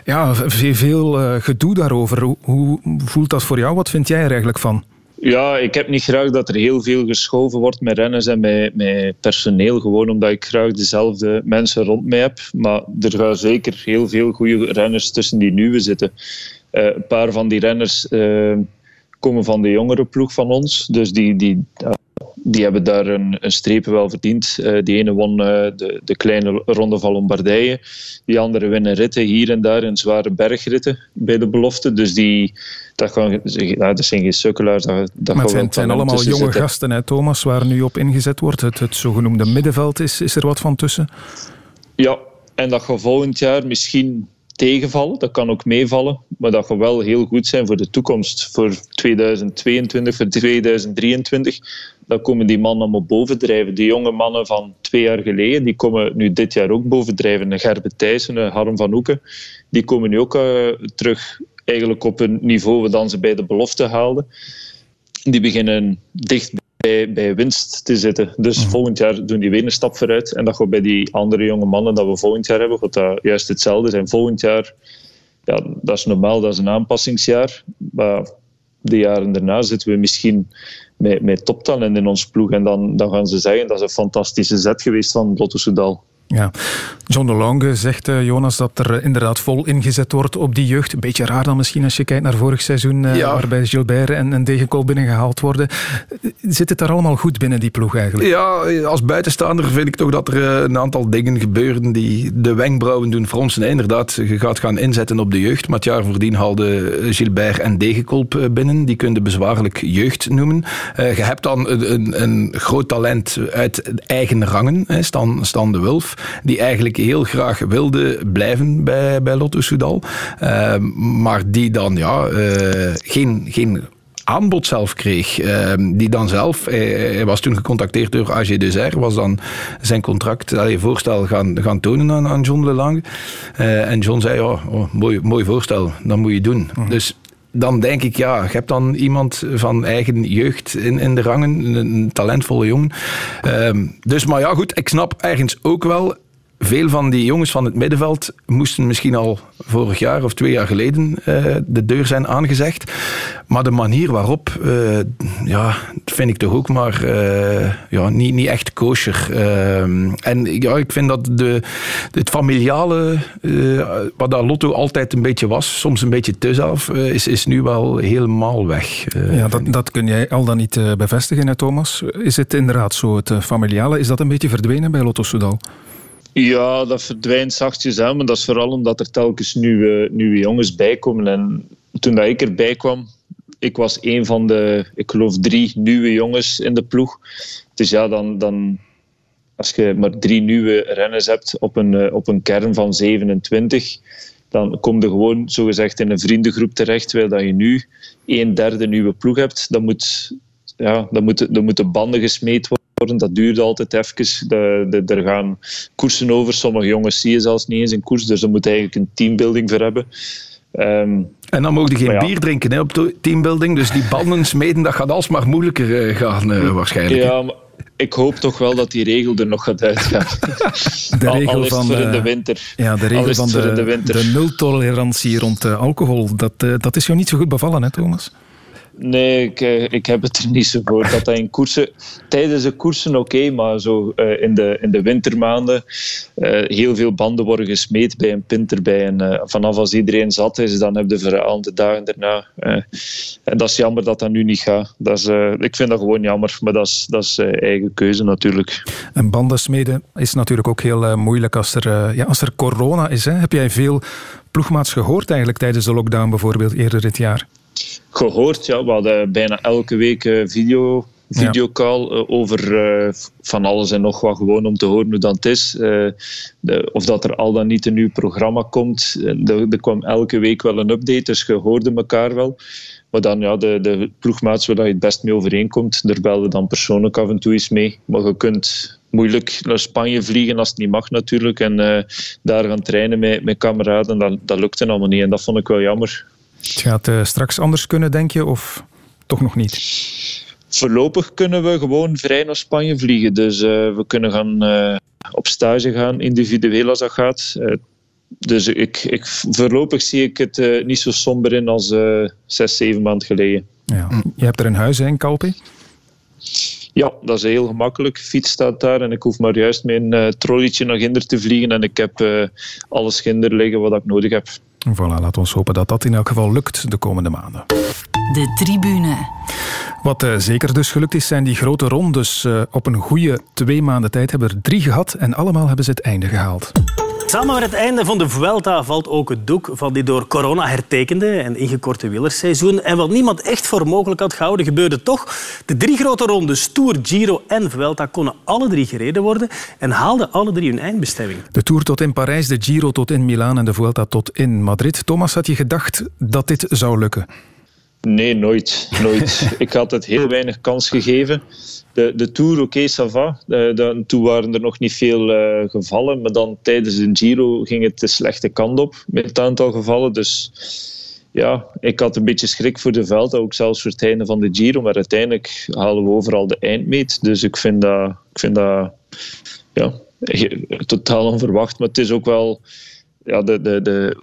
Ja, veel uh, gedoe daarover. Hoe voelt dat voor jou? Wat vind jij er eigenlijk van? Ja, ik heb niet graag dat er heel veel geschoven wordt met renners en met, met personeel. Gewoon omdat ik graag dezelfde mensen rond mij heb. Maar er gaan zeker heel veel goede renners tussen die nieuwe zitten. Uh, een paar van die renners uh, komen van de jongere ploeg van ons. Dus die, die, die hebben daar een, een strepen wel verdiend. Uh, die ene won uh, de, de kleine ronde van Lombardije. Die andere winnen ritten hier en daar in zware bergritten bij de belofte. Dus die, dat, gaan, ja, dat zijn geen sukkelaars. Dat, dat maar het zijn, zijn allemaal jonge zitten. gasten, hè, Thomas, waar nu op ingezet wordt. Het, het zogenoemde middenveld, is, is er wat van tussen? Ja, en dat gaat volgend jaar misschien tegenvallen. Dat kan ook meevallen. Maar dat gaat wel heel goed zijn voor de toekomst. Voor 2022, voor 2023. Dan komen die mannen allemaal bovendrijven. Die jonge mannen van twee jaar geleden, die komen nu dit jaar ook bovendrijven. Gerbe Thijssen, een Harm van Hoeken. Die komen nu ook uh, terug eigenlijk op een niveau dat ze bij de belofte haalden. Die beginnen dicht bij, bij winst te zitten. Dus mm. volgend jaar doen die weer een stap vooruit. En dat gaat bij die andere jonge mannen dat we volgend jaar hebben, gaat dat juist hetzelfde zijn. Volgend jaar, ja, dat is normaal, dat is een aanpassingsjaar. Maar de jaren daarna zitten we misschien met, met toptalent in ons ploeg. En dan, dan gaan ze zeggen dat is een fantastische zet geweest van Lotto Soudal. Ja. John de Longe zegt, uh, Jonas, dat er inderdaad vol ingezet wordt op die jeugd. Een beetje raar dan misschien als je kijkt naar vorig seizoen, uh, ja. waarbij Gilbert en, en Degenkool binnengehaald worden. Zit het daar allemaal goed binnen die ploeg eigenlijk? Ja, als buitenstaander vind ik toch dat er een aantal dingen gebeuren die de wenkbrauwen doen fronsen. Inderdaad, je gaat gaan inzetten op de jeugd. Maar het jaar voordien haalden Gilbert en Degenkolp binnen. Die kun je bezwaarlijk jeugd noemen. Je hebt dan een, een, een, groot talent uit eigen rangen, hè, Stan, Stan de Wulf, die eigenlijk heel graag wilde blijven bij, bij Lotto Soudal. Uh, maar die dan ja, uh, geen, geen aanbod zelf kreeg. Uh, die dan zelf, hij, hij, was toen gecontacteerd door AG Deser, was dan zijn contract, allee, voorstel gaan, gaan tonen aan, aan John Lelange. Uh, en John zei, oh, oh, mooi, mooi voorstel, dat moet je doen. Mm. Dus dan denk ik, ja, je hebt dan iemand van eigen jeugd in, in de rangen, een talentvolle jongen. Uh, dus, maar ja, goed, ik snap ergens ook wel veel van die jongens van het middenveld moesten misschien al vorig jaar of twee jaar geleden uh, de deur zijn aangezegd. Maar de manier waarop, uh, ja, vind ik toch ook maar uh, ja, niet, niet echt kosher. en ja, ik vind dat de, het familiale, wat dat Lotto altijd een beetje was, soms een beetje te zelf, is, is nu wel helemaal weg. ja, dat, dat kun jij al dan niet bevestigen, hè, Thomas. Is het inderdaad zo, het familiale, is dat een beetje verdwenen bij Lotto Soudal? Ja, dat verdwijnt zachtjes aan, maar dat is vooral omdat er telkens nieuwe, nieuwe jongens bijkomen. En toen dat ik erbij kwam, ik was een van de, ik geloof, drie nieuwe jongens in de ploeg. Dus ja, dan, dan als je maar drie nieuwe renners hebt op een, eh, op een kern van 27, dan kom je gewoon zogezegd in een vriendengroep terecht, terwijl dat je nu een derde nieuwe ploeg hebt. Dan, moet, ja, dan, moet, dan moeten banden gesmeed worden dat duurt altijd even. De, de, er gaan koersen over. Sommige jongens zie je zelfs niet eens in koers. Dus er moet eigenlijk een teambuilding voor hebben. Um, en dan mogen je geen bier drinken hè, op teambuilding. Dus die banden smeden, dat gaat alsmaar moeilijker uh, gaan uh, waarschijnlijk. Ja, maar ik hoop toch wel dat die regel er nog gaat uitgaan. De regel van de, in de winter. Ja, de regel van de, de, de nultolerantie rond alcohol. Dat, dat is jou niet zo goed bevallen, hè, Thomas? Nee, ik, eh, ik heb het er niet zo voor. Dat dat in koersen, tijdens de koersen oké, maar zo uh, in, de, in de wintermaanden uh, heel veel banden worden gesmeed bij een pinter. Bij een, vanaf als iedereen zat is, dan heb je verhaal de dagen daarna. en dat is jammer dat dat nu niet gaat. Dat is, ik vind dat gewoon jammer, maar dat is, dat is eigen keuze natuurlijk. En banden smeden is natuurlijk ook heel moeilijk als er, ja, als er corona is. Hè? Heb jij veel ploegmaats gehoord eigenlijk tijdens de lockdown bijvoorbeeld eerder dit jaar? Gehoord. Ja, we hadden bijna elke week uh, video, videocall ja. uh, over uh, van alles en nog wat, gewoon om te horen hoe dat is. De, of dat er al dan niet een nieuw programma komt. Er, er kwam elke week wel een update, dus je hoorde elkaar wel. Maar dan ja, de, de ploegmaats waar je het best mee overeenkomt, daar belden dan persoonlijk af en toe eens mee. Maar je kunt moeilijk naar Spanje vliegen als het niet mag natuurlijk. En daar gaan trainen met, met kameraden, dat, dat lukte allemaal niet. En dat vond ik wel jammer. Het gaat uh, straks anders kunnen, denk je, of toch nog niet? Voorlopig kunnen we gewoon vrij naar Spanje vliegen. Dus uh, we kunnen gaan uh, op stage gaan, individueel als dat gaat. dus ik, ik, voorlopig zie ik het niet zo somber in als zes, zeven maanden geleden. Ja. Je hebt er een huis in, Kalpi? Ja, dat is heel gemakkelijk. Fiets staat daar en ik hoef maar juist mijn uh, trolleytje naar Ginder te vliegen en ik heb uh, alles Ginder liggen wat ik nodig heb. Voilà, laten we hopen dat dat in elk geval lukt de komende maanden. De tribune. Wat uh, zeker dus gelukt is, zijn die grote rondes. op een goede twee maanden tijd hebben er drie gehad en allemaal hebben ze het einde gehaald. Samen met het einde van de Vuelta valt ook het doek van die door corona hertekende en ingekorte wielerseizoen. En wat niemand echt voor mogelijk had gehouden, gebeurde toch. De drie grote rondes, Tour, Giro en Vuelta, konden alle drie gereden worden en haalden alle drie hun eindbestemming. De Tour tot in Parijs, de Giro tot in Milaan en de Vuelta tot in Madrid. Thomas, had je gedacht dat dit zou lukken? Nee, nooit. nooit. Ik had het heel weinig kans gegeven de, de Tour, oké, okay, va. De, toen waren er nog niet veel uh, gevallen, maar dan tijdens de Giro ging het de slechte kant op met het aantal gevallen. Dus ja, ik had een beetje schrik voor de veld, ook zelfs voor het einde van de Giro. Maar uiteindelijk halen we overal de eindmeet. Dus ik vind dat, ik vind dat ja, totaal onverwacht. Maar het is ook wel ja, de, de, de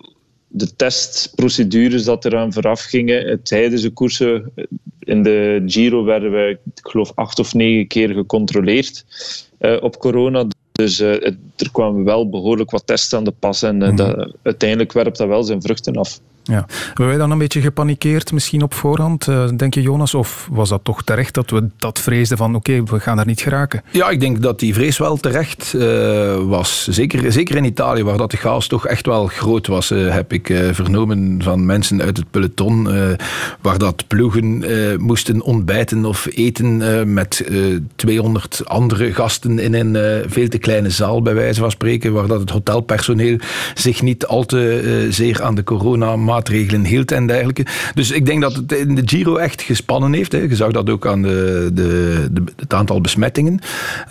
de testprocedures dat eraan vooraf gingen tijdens de koersen. In de Giro werden we, ik geloof, acht of negen keer gecontroleerd uh, op corona. Dus uh, het, er kwamen wel behoorlijk wat tests aan de pas. En uh, dat, uiteindelijk werpt dat wel zijn vruchten af. Ja. Hebben wij dan een beetje gepanikeerd misschien op voorhand, uh, denk je Jonas? Of was dat toch terecht dat we dat vreesden van oké, we gaan daar niet geraken? Ja, ik denk dat die vrees wel terecht uh, was. Zeker, zeker in Italië, waar dat de chaos toch echt wel groot was, uh, heb ik vernomen van mensen uit het peloton, waar dat ploegen moesten ontbijten of eten met 200 andere gasten in een veel te kleine zaal, bij wijze van spreken, waar dat het hotelpersoneel zich niet al te zeer aan de corona maatregelen hield en dergelijke. Dus ik denk dat het in de Giro echt gespannen heeft. Hè. Je zag dat ook aan de, de, de het aantal besmettingen.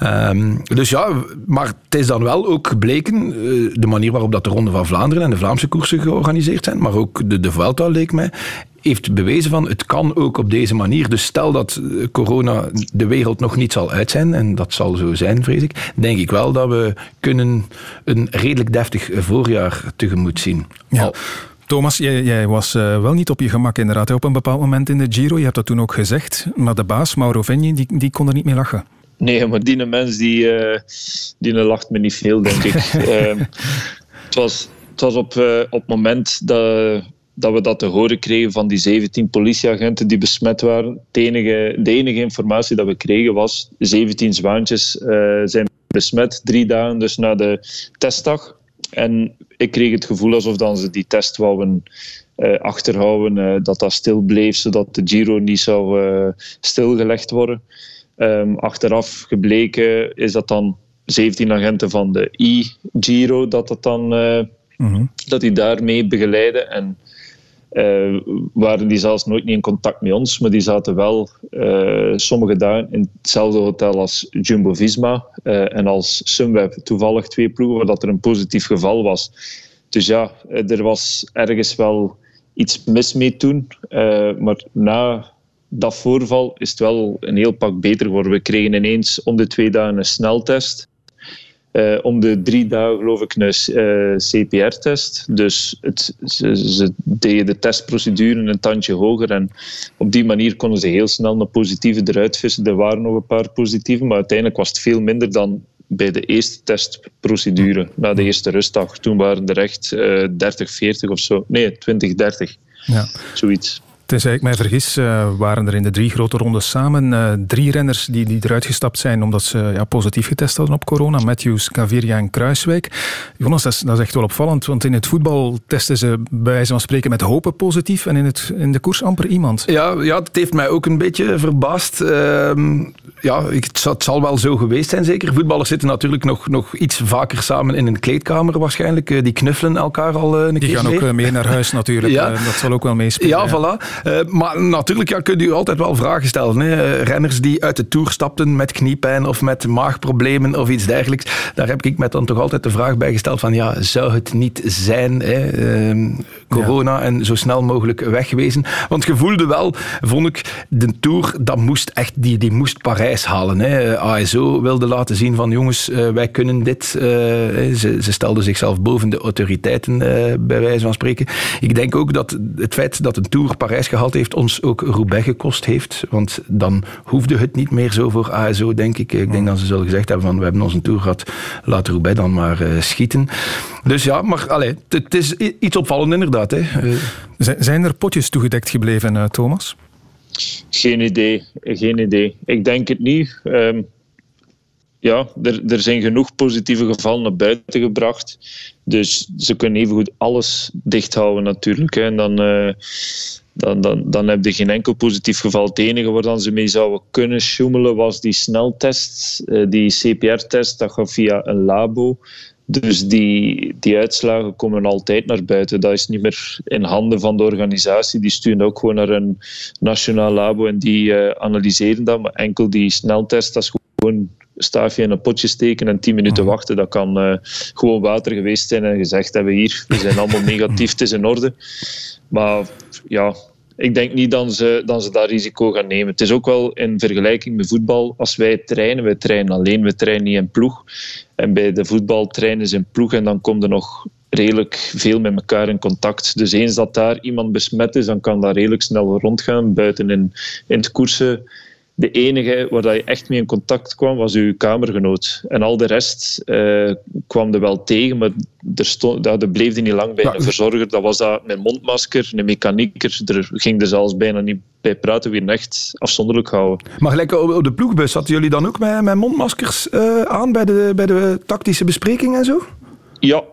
Um, dus ja, maar het is dan wel ook gebleken, uh, de manier waarop dat de Ronde van Vlaanderen en de Vlaamse koersen georganiseerd zijn, maar ook de, de Vuelta leek mij, heeft bewezen van het kan ook op deze manier. Dus stel dat corona de wereld nog niet zal uit zijn, en dat zal zo zijn, vrees ik, denk ik wel dat we kunnen een redelijk deftig voorjaar tegemoet zien. Ja. Al, Thomas, jij, jij was uh, wel niet op je gemak inderdaad op een bepaald moment in de Giro. Je hebt dat toen ook gezegd. Maar de baas, Mauro Vigni, die, die kon er niet mee lachen. Nee, maar die mens die, uh, die lacht me niet veel, denk ik. uh, het, was, het was op, uh, op het moment dat, dat we dat te horen kregen van die 17 politieagenten die besmet waren. De enige, de enige informatie dat we kregen was 17 zwaantjes zijn besmet, drie dagen dus na de testdag. En ik kreeg het gevoel alsof dan ze die test wouden uh, achterhouden, uh, dat dat stil bleef, zodat de Giro niet zou uh, stilgelegd worden. Um, achteraf gebleken is dat dan 17 agenten van de e-Giro dat dat dan mm-hmm. dat die daarmee begeleiden. En uh, waren die zelfs nooit niet in contact met ons, maar die zaten wel uh, sommige dagen in hetzelfde hotel als Jumbo-Visma uh, en als Sunweb. Toevallig twee ploegen waar dat er een positief geval was. Dus ja, er was ergens wel iets mis mee toen. maar na dat voorval is het wel een heel pak beter geworden. We kregen ineens om de twee dagen een sneltest. Uh, om de drie dagen geloof ik een uh, eh, CPR-test. Dus het, ze, ze, deden de testprocedure een tandje hoger. En op die manier konden ze heel snel een positieve eruit vissen. Er waren nog een paar positieve, maar uiteindelijk was het veel minder dan bij de eerste testprocedure, na de eerste rustdag. Toen waren er echt uh, 30, 40 of zo. Nee, 20, 30. Ja. Zoiets. Tenzij ik mij vergis, uh, waren er in de drie grote rondes samen uh, drie renners die, die eruit gestapt zijn omdat ze ja, positief getest hadden op corona. Matthews, Gaviria en Kruiswijk. Jonas, dat is, dat is, echt wel opvallend, want in het voetbal testen ze bij wijze van spreken met hopen positief en in, het, in de koers amper iemand. Ja, ja het heeft mij ook een beetje verbaasd. Uh, ja, het, het, zal wel zo geweest zijn, zeker. Voetballers zitten natuurlijk nog, nog iets vaker samen in een kleedkamer waarschijnlijk. Eh, die knuffelen elkaar al een die keer Die gaan ook mee naar huis natuurlijk. ja. dat zal ook wel meespelen. Ja, ja. voilà. Uh, maar natuurlijk ja, kunt u altijd wel vragen stellen. Hè. Renners die uit de Tour stapten met kniepijn of met maagproblemen of iets dergelijks. Daar heb ik me dan toch altijd de vraag bij gesteld van ja, zou het niet zijn hè, uh, corona ja. en zo snel mogelijk wegwezen? Want je voelde wel, vond ik, de Tour, dat moest echt, die, die moest Parijs halen. Hè. ASO wilde laten zien van jongens, uh, wij kunnen dit. Uh, ze, ze stelden zichzelf boven de autoriteiten, bij wijze van spreken. Ik denk ook dat het feit dat een Tour Parijs gehaald heeft ons ook Roubaix gekost heeft. Want dan hoefde het niet meer zo voor ASO, denk ik. Ik denk dat ze zullen gezegd hebben van we hebben onze tour gehad, laat Roubaix dan maar schieten. Dus ja, maar allee, het is iets opvallend inderdaad. Hè. Uh, zijn er potjes toegedekt gebleven, uh, Thomas? Geen idee, geen idee. Ik denk het niet. Um, ja, er, er zijn genoeg positieve gevallen naar buiten gebracht. Dus ze kunnen evengoed alles dicht houden natuurlijk. Hè. En dan, uh, dan, dan, dan heb je geen enkel positief geval. Het enige waar dan ze mee zouden kunnen sjoemelen was die sneltest, uh, die CPR-test. Dat gaat via een labo. Dus die, die uitslagen komen altijd naar buiten. Dat is niet meer in handen van de organisatie. Die sturen ook gewoon naar een nationaal labo en die uh, analyseren dat. Maar enkel die sneltest, dat is gewoon staafje in een potje steken en tien minuten wachten. Dat kan uh, gewoon water geweest zijn en gezegd hebben hier, we zijn allemaal negatief, het is in orde. Maar ja, ik denk niet dat ze, dat ze risico gaan nemen. Het is ook wel in vergelijking met voetbal. Als wij trainen, wij trainen alleen, we trainen niet in ploeg. En bij de voetbal trainen ze in ploeg en dan komt er nog redelijk veel met elkaar in contact. Dus eens dat daar iemand besmet is, dan kan dat redelijk snel rondgaan. Buiten in, in het koersen de enige waar dat je echt mee in contact kwam, was uw kamergenoot. En al de rest uh, kwam er wel tegen, maar er, stond, dat, bleef niet lang bij een verzorger. Dat was dat met mondmasker, een mechanieker. Er ging er zelfs bijna niet bij praten, weer echt afzonderlijk houden. Maar gelijk op de ploegbus, hadden jullie dan ook met, met mondmaskers uh, aan bij de, bij de tactische bespreking en zo? Ja,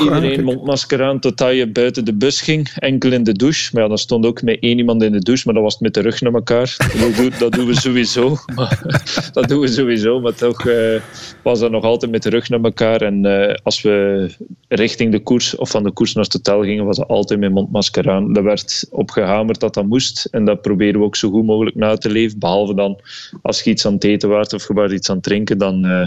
Iedereen mondmasker aan totdat je buiten de bus ging, enkel in de douche. Maar ja, dan stond ook met één iemand in de douche, maar dat was met de rug naar elkaar. Dat doen, dat doen we sowieso. Maar, dat doen we sowieso, maar toch uh, was dat nog altijd met de rug naar elkaar. En uh, als we richting de koers of van de koers naar het hotel gingen, was dat altijd met mondmasker aan. Er werd opgehamerd dat dat moest en dat proberen we ook zo goed mogelijk na te leven. Behalve dan als je iets aan het eten waart of je was iets aan het drinken, dan, uh,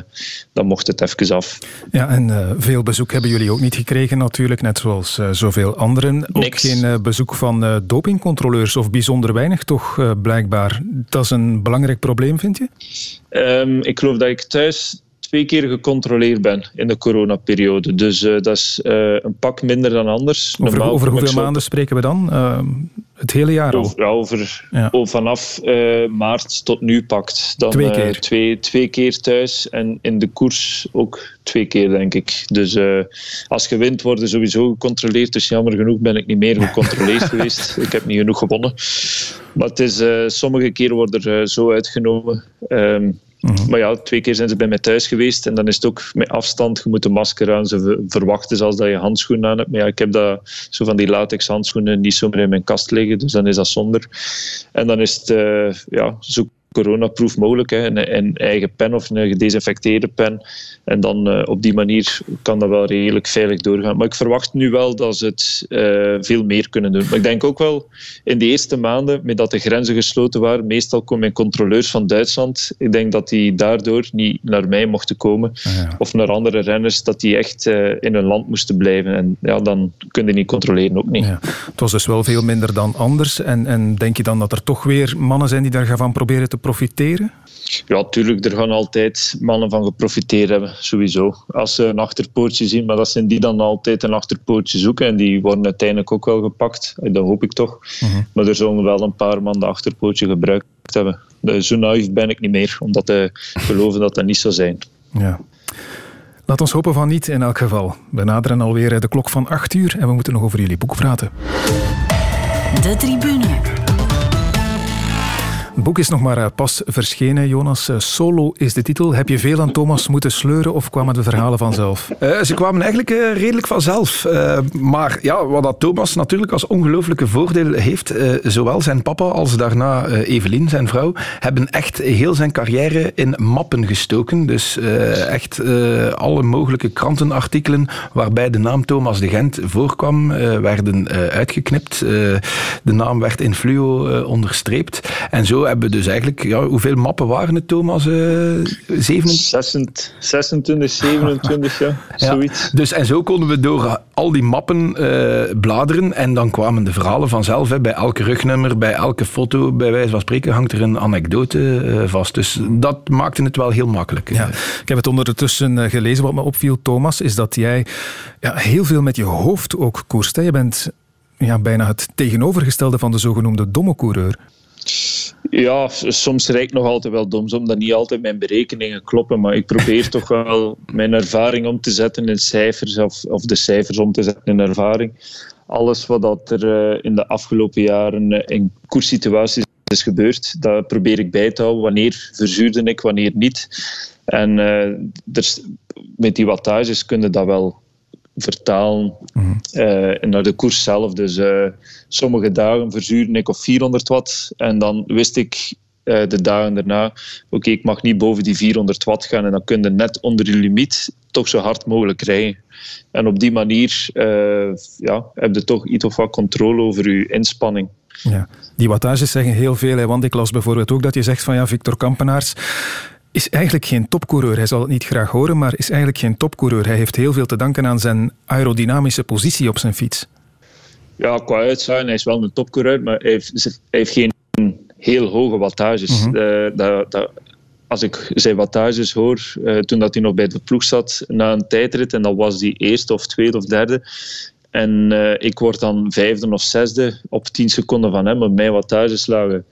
dan mocht het even af. Ja, en veel bezoek hebben jullie ook niet gekregen natuurlijk, net zoals uh, zoveel anderen. Ook geen uh, bezoek van uh, dopingcontroleurs of bijzonder weinig toch blijkbaar. Dat is een belangrijk probleem, vind je? Um, ik geloof dat ik thuis twee keer gecontroleerd ben in de coronaperiode. Dus dat is een pak minder dan anders. Over, over hoeveel maanden spreken we dan? Ehm, het hele jaar al? Over, over, ja. vanaf maart tot nu pakt. Dan, twee keer? Twee, twee keer thuis en in de koers ook twee keer, denk ik. Dus als je wint, worden sowieso gecontroleerd. Dus jammer genoeg ben ik niet meer gecontroleerd geweest. Ik heb niet genoeg gewonnen. Maar het is, sommige keren worden er zo uitgenomen. Um, Mhm. Maar ja, twee keer zijn ze bij mij thuis geweest en dan is het ook met afstand. Je moet een masker aan. Ze verwachten zelfs dat je handschoenen aan hebt. Maar ja, ik heb dat, zo van die latex handschoenen niet zomaar in mijn kast liggen. Dus dan is dat zonder. En dan is het uh, ja, zo coronaproof mogelijk. Hè. Een, een, eigen pen of een gedesinfecteerde pen. En dan uh, op die manier kan dat wel redelijk veilig doorgaan. Maar ik verwacht nu wel dat ze het uh, veel meer kunnen doen. Maar ik denk ook wel in de eerste maanden, met dat de grenzen gesloten waren, meestal komen controleurs van Duitsland. Ik denk dat die daardoor niet naar mij mochten komen. Ah, ja. Of naar andere renners, dat die echt uh, in hun land moesten blijven. En ja, dan kun je niet controleren, ook niet. Ja. Het was dus wel veel minder dan anders. En, en denk je dan dat er toch weer mannen zijn die daar gaan proberen te profiteren? Ja, tuurlijk, er gaan altijd mannen van geprofiteerd hebben, sowieso. Als ze een achterpoortje zien, maar dat zijn die dan altijd een achterpoortje zoeken en die worden uiteindelijk ook wel gepakt. Dat hoop ik toch. Mhm. Maar er zullen wel een paar man de achterpoortje gebruikt hebben. Zo naïef ben ik niet meer, omdat te geloven dat dat niet zou zijn. Ja. Laat ons hopen van niet in elk geval. We naderen alweer de klok van 8 uur en we moeten nog over jullie boek praten. De tribune. Boek is nog maar eh, pas verschenen, Jonas. Eh, Solo is de titel. Heb je veel aan Thomas moeten sleuren of kwamen de verhalen vanzelf? Uh, ze kwamen eigenlijk redelijk vanzelf. Maar ja, wat dat Thomas natuurlijk als ongelooflijke voordeel heeft, zowel zijn papa als daarna Evelien, zijn vrouw, hebben echt heel zijn carrière in mappen gestoken. Dus echt alle mogelijke krantenartikelen waarbij de naam Thomas de Gent voorkwam, werden uitgeknipt. de naam werd in fluo onderstreept. En zo hebben dus eigenlijk, ja, hoeveel mappen waren het, Thomas? Uh, 27, 26, 27, ja, zoiets. Dus, en zo konden we door al die mappen uh, bladeren en dan kwamen de verhalen vanzelf. Hè. Bij elke rugnummer, bij elke foto, bij wijze van spreken, hangt er een anekdote uh, vast. Dus dat maakte het wel heel makkelijk. Ja. Ik heb het ondertussen eh, gelezen. Wat me opviel, Thomas, is dat jij ja, heel veel met je hoofd ook koerst. Hè. Je bent ja, bijna het tegenovergestelde van de zogenoemde domme coureur. Ja, soms rijd ik nog altijd wel dom, omdat niet altijd mijn berekeningen kloppen. Maar ik probeer toch wel mijn ervaring om te zetten in cijfers, of, of de cijfers om te zetten in ervaring. Alles wat dat er uh, in de afgelopen jaren uh, in koerssituaties is gebeurd, dat probeer ik bij te houden. Wanneer verzuurde ik, wanneer niet. En er, met die wattages kunnen dat wel vertalen mm naar de koers zelf. Dus uh, sommige dagen verzuurde ik op 400 watt en dan wist ik uh, de dagen daarna, oké, ik mag niet boven die 400 watt gaan en dan kun je net onder je limiet toch zo hard mogelijk rijden. En op die manier ja, heb je toch iets of wat controle over je inspanning. Ja. Die wattages zeggen heel veel, hè, want ik las bijvoorbeeld ook dat je zegt van ja, Victor Kampenaars is eigenlijk geen topcoureur. Hij zal het niet graag horen, maar is eigenlijk geen topcoureur. Hij heeft heel veel te danken aan zijn aerodynamische positie op zijn fiets. Ja, qua uitzien, hij is wel een topcoureur, maar hij heeft, heeft geen heel hoge wattages. Mm dat, dat, als ik zijn wattages hoor, uh, toen dat hij nog bij de ploeg zat na een tijdrit, en dat was die eerste of tweede of derde, en uh, ik word dan vijfde of zesde op 10 seconden van hem, maar mijn wattages lagen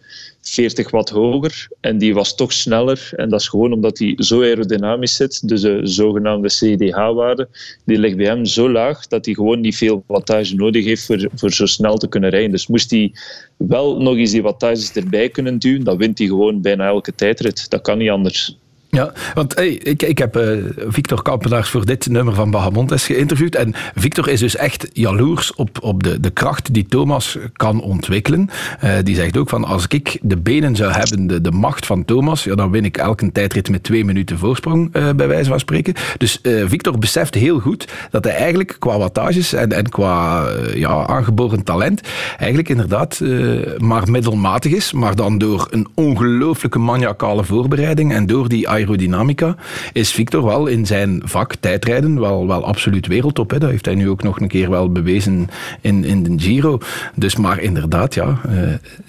40 watt hoger en die was toch sneller. En dat is gewoon omdat hij zo aerodynamisch zit. Dus de zogenaamde CDH-waarde, die ligt bij hem zo laag dat hij gewoon niet veel wattage nodig heeft voor, voor zo snel te kunnen rijden. Dus moest hij wel nog eens die wattages erbij kunnen duwen, dan wint hij gewoon bijna elke tijdrit. Dat kan niet anders. Ja, want ik, ik heb uh, Victor Kampenaars voor dit nummer van Bahamontes geïnterviewd. En Victor is dus echt jaloers op, op de, de kracht die Thomas kan ontwikkelen. Uh, die zegt ook van, als ik de benen zou hebben, de, de macht van Thomas, ja, dan win ik elke tijdrit met twee minuten voorsprong, uh, bij wijze van spreken. Dus Victor beseft heel goed dat hij eigenlijk qua wattages en, en qua ja, aangeboren talent eigenlijk inderdaad maar middelmatig is. Maar dan door een ongelooflijke maniacale voorbereiding en door die aerodynamica is Victor wel in zijn vak tijdrijden wel, wel absoluut wereldtop. Hè. Dat heeft hij nu ook nog een keer wel bewezen in, in de Giro. Dus maar inderdaad, ja.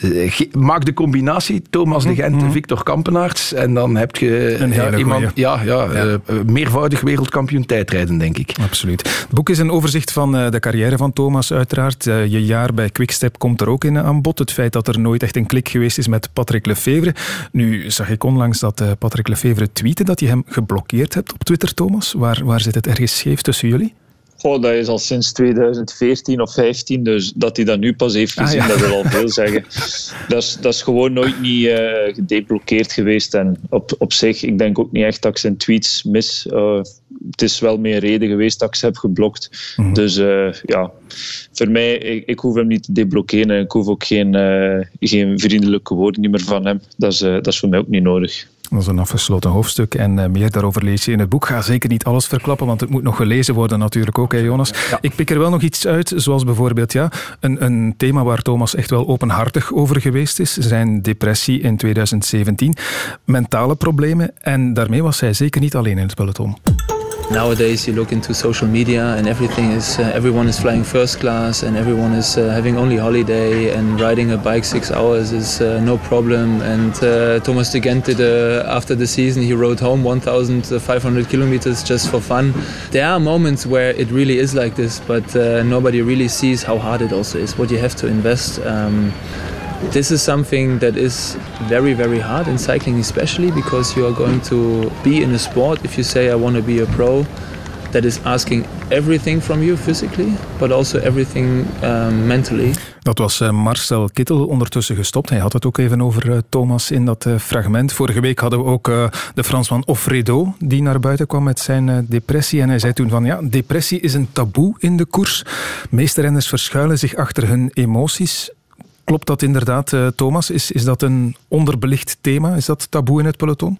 Uh, maak de combinatie Thomas de Gent, mm Victor Kampenaerts en dan heb je een ja, iemand, ja, ja, ja. Uh, meervoudig wereldkampioen tijdrijden, denk ik. Absoluut. Het boek is een overzicht van de carrière van Thomas, uiteraard. je jaar bij Quickstep komt er ook in aan bod. Het feit dat er nooit echt een klik geweest is met Patrick Lefevre. Nu zag ik onlangs dat Patrick Lefevre Tweeten dat je hem geblokkeerd hebt op Twitter, Thomas. Waar, waar zit het ergens scheef tussen jullie? Goh, dat is al sinds 2014 of 15, dus dat hij dat nu pas heeft ah, gezien, dat wil al veel zeggen. Dat is, dat is gewoon nooit niet uh, gedeblokkeerd geweest. En op, op zich, ik denk ook niet echt dat ik zijn tweets mis. Uh, het is wel meer reden geweest dat ik ze heb geblokt. Mm -hmm. Dus uh, ja, voor mij, ik, ik, hoef hem niet te deblokkeren en ik hoef ook geen, geen vriendelijke woorden meer van hem. Dat is, dat is voor mij ook niet nodig. Dat is een afgesloten hoofdstuk en uh, meer daarover lees je in het boek. Ga zeker niet alles verklappen, want het moet nog gelezen worden natuurlijk ook, hè, Jonas. Ja. Ik pik er wel nog iets uit, zoals bijvoorbeeld ja, een, een thema waar Thomas echt wel openhartig over geweest is, zijn depressie in 2017, mentale problemen en daarmee was hij zeker niet alleen in het peloton. Nowadays, you look into social media, and everything is uh, everyone is flying first class, and everyone is uh, having only holiday, and riding a bike six hours is uh, no problem. And uh, Thomas de Gent did after the season, he rode home 1,500 kilometers just for fun. There are moments where it really is like this, but uh, nobody really sees how hard it also is. What you have to invest. Um, this is something that is very, very hard in cycling, especially because you are going to be in a sport. If you say, I want to be a pro, that is asking everything from you physically, but also everything um, mentally. Dat was uh, Marcel Kittel, ondertussen gestopt. Hij had het ook even over uh, Thomas in dat uh, fragment. Vorige week hadden we ook de Fransman Offredo, die naar buiten kwam met zijn depressie. En hij zei toen van, ja, depressie is een taboe in de koers. meeste renners verschuilen zich achter hun emoties. Klopt dat inderdaad, uh, Thomas? Is, is dat een onderbelicht thema? Is dat taboe in het peloton?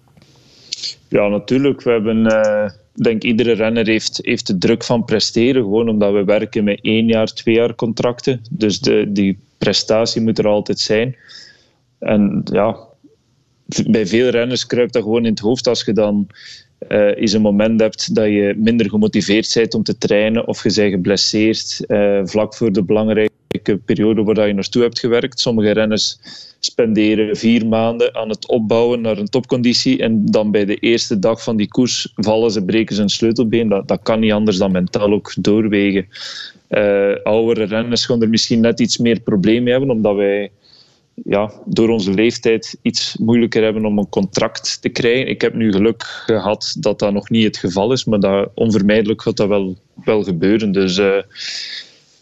Ja, natuurlijk. We hebben, uh, denk iedere renner heeft, heeft de druk van presteren. Gewoon omdat we werken met één jaar, twee jaar contracten. Dus de, die prestatie moet er altijd zijn. En ja, bij veel renners kruipt dat gewoon in het hoofd als je dan uh, eens een moment hebt dat je minder gemotiveerd bent om te trainen of je bent geblesseerd vlak voor de belangrijke periode waar je naartoe hebt gewerkt. Sommige renners spenderen vier maanden aan het opbouwen naar een topconditie en dan bij de eerste dag van die koers vallen ze, breken ze een sleutelbeen. Dat, dat kan niet anders dan mentaal ook doorwegen. Uh, oudere renners gaan er misschien net iets meer probleem mee hebben, omdat wij ja, door onze leeftijd iets moeilijker hebben om een contract te krijgen. Ik heb nu geluk gehad dat dat nog niet het geval is, maar dat, onvermijdelijk gaat dat wel, wel gebeuren. Dus uh,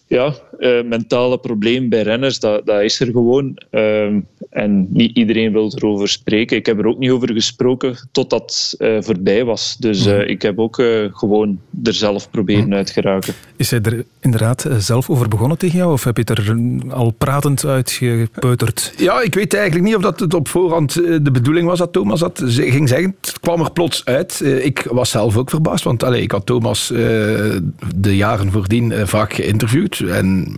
ja, uh, mentale probleem bij renners, dat, dat is er gewoon. Uh, en niet iedereen wil erover spreken. Ik heb er ook niet over gesproken totdat het uh, voorbij was. Dus uh, ik heb ook gewoon er zelf proberen uit geraken. Is hij er inderdaad zelf over begonnen tegen jou? Of heb je het er al pratend uitgepeuterd? Ja, ik weet eigenlijk niet of dat het op voorhand de bedoeling was dat Thomas dat ging zeggen. Het kwam er plots uit. ik was zelf ook verbaasd, want allez, ik had Thomas de jaren voordien vaak geïnterviewd. En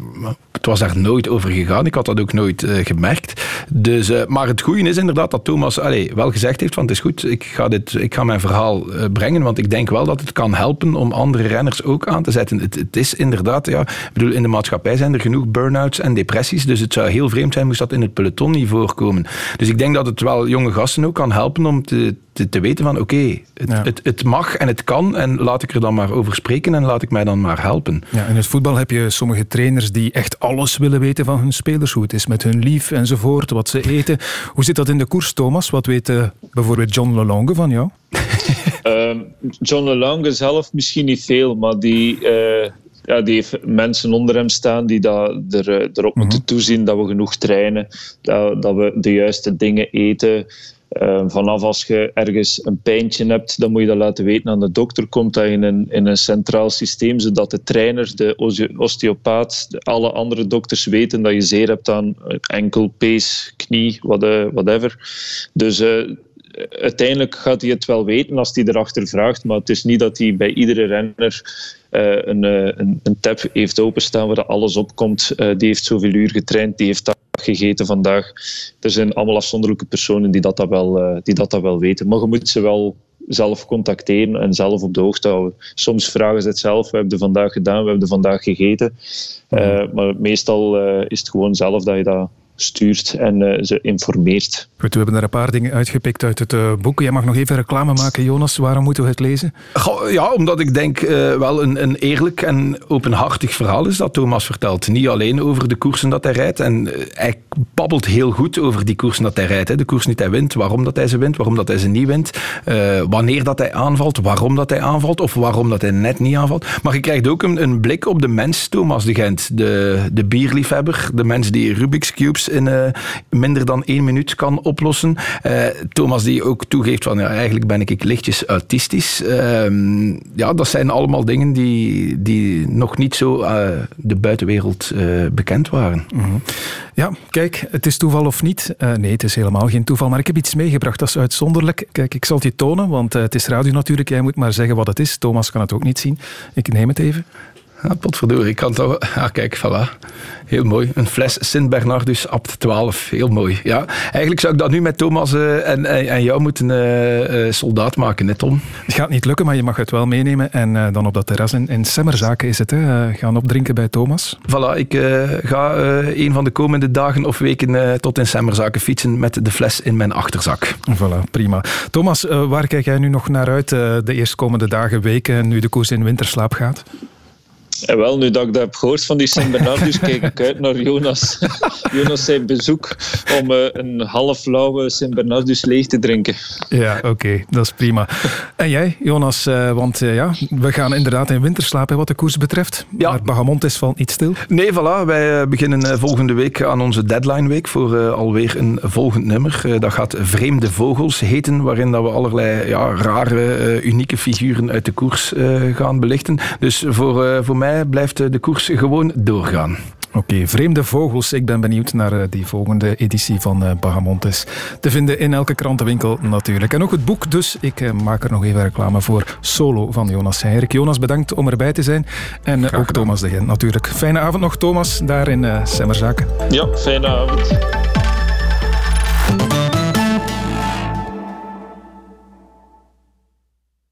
het was daar nooit over gegaan. Ik had dat ook nooit uh, gemerkt. Dus, uh, maar het goede is inderdaad dat Thomas allez, wel gezegd heeft van het is goed, ik ga, dit, ik ga mijn verhaal uh, brengen, want ik denk wel dat het kan helpen om andere renners ook aan te zetten. Het, het is inderdaad, ja, ik bedoel, in de maatschappij zijn er genoeg burn-outs en depressies, dus het zou heel vreemd zijn moest dat in het peloton niet voorkomen. Dus ik denk dat het wel jonge gasten ook kan helpen om te, te, te weten van oké, het, het, het mag en het kan en laat ik er dan maar over spreken en laat ik mij dan maar helpen. Ja, in het voetbal heb je sommige trainers die echt alles willen weten van hun spelers, hoe het is met hun lief enzovoort, wat ze eten. Hoe zit dat in de koers, Thomas? Wat weet uh, bijvoorbeeld John Lelonge van jou? uh, John Lelonge zelf misschien niet veel, maar die, uh, ja, die heeft mensen onder hem staan die dat er, erop mm -hmm. moeten toezien dat we genoeg trainen, dat, dat we de juiste dingen eten. Uh, vanaf als je ergens een pijntje hebt, dan moet je dat laten weten aan de dokter. Komt dat in een, in een centraal systeem, zodat de trainer, de osteopaat, alle andere dokters weten dat je zeer hebt aan enkel, pees, knie, whatever. Dus uh, uiteindelijk gaat hij het wel weten als hij erachter vraagt, maar het is niet dat hij bij iedere renner een, een, een, tab heeft openstaan waar alles op komt. Die heeft zoveel uur getraind, die heeft dat gegeten vandaag. Er zijn allemaal afzonderlijke personen die dat, dat, wel, uh, die dat, dat wel weten. Maar je moet ze wel zelf contacteren en zelf op de hoogte houden. Soms vragen ze het zelf. We hebben het vandaag gedaan, we hebben het vandaag gegeten. maar meestal is het gewoon zelf dat je dat stuurt en uh, ze informeert. Goed, we hebben er een paar dingen uitgepikt uit het uh, boek. Jij mag nog even reclame maken, Jonas. Waarom moeten we het lezen? Goh, ja, omdat ik denk uh, wel een, een, eerlijk en openhartig verhaal is dat Thomas vertelt. Niet alleen over de koersen dat hij rijdt. En hij babbelt heel goed over die koersen dat hij rijdt. Hè. De koers niet hij wint, waarom dat hij ze wint, waarom dat hij ze niet wint. wanneer dat hij aanvalt, waarom dat hij aanvalt of waarom dat hij net niet aanvalt. Maar je krijgt ook een, een blik op de mens, Thomas de Gent. De, de bierliefhebber, de mens die Rubik's Cubes in uh, minder dan één minuut kan oplossen. Uh, Thomas die ook toegeeft van ja, eigenlijk ben ik lichtjes autistisch. Uh, ja, dat zijn allemaal dingen die, die nog niet zo de buitenwereld bekend waren. -hmm. Ja, kijk, het is toeval of niet? nee, het is helemaal geen toeval. Maar ik heb iets meegebracht, dat is uitzonderlijk. Kijk, ik zal het je tonen, want het is radio natuurlijk. Jij moet maar zeggen wat het is. Thomas kan het ook niet zien. Ik neem het even. Ja, potverdorie, ik kan het al... Ah, kijk, voilà. Heel mooi. Een fles Sint Bernardus Abt 12. Heel mooi. Ja, eigenlijk zou ik dat nu met Thomas uh, en, en, jou moeten uh, uh, soldaat maken, net Tom. Het gaat niet lukken, maar je mag het wel meenemen. En dan op dat terras in, in Semmerzaken is het, hè. gaan opdrinken bij Thomas. Voilà, ik ga een van de komende dagen of weken tot in Semmerzaken fietsen met de fles in mijn achterzak. Voilà, prima. Thomas, waar kijk jij nu nog naar uit de eerstkomende dagen, weken, nu de koers in winterslaap gaat? En wel, nu dat ik dat heb gehoord van die Sint Bernardus, kijk ik uit naar Jonas. Jonas zijn bezoek om uh, een half lauwe Sint Bernardus leeg te drinken. Ja, oké, okay, dat is prima. En jij, Jonas, uh, want uh, ja, we gaan inderdaad in winterslaap wat de koers betreft. Ja. Maar Bahamontes valt niet stil. Nee, voilà, wij beginnen volgende week aan onze deadline week voor alweer een volgend nummer. dat gaat Vreemde Vogels heten, waarin dat we allerlei ja, rare, unieke figuren uit de koers gaan belichten. Dus voor, voor mij blijft de koers gewoon doorgaan. Oké, okay, vreemde vogels. Ik ben benieuwd naar die volgende editie van Bahamontes. Te vinden in elke krantenwinkel natuurlijk. En ook het boek, dus ik maak er nog even reclame voor. Solo van Jonas Heirik. Jonas, bedankt om erbij te zijn. En Graag ook gedaan. Thomas de Gent natuurlijk. Fijne avond nog, Thomas, daar in Semmerzaken. Ja, fijne avond.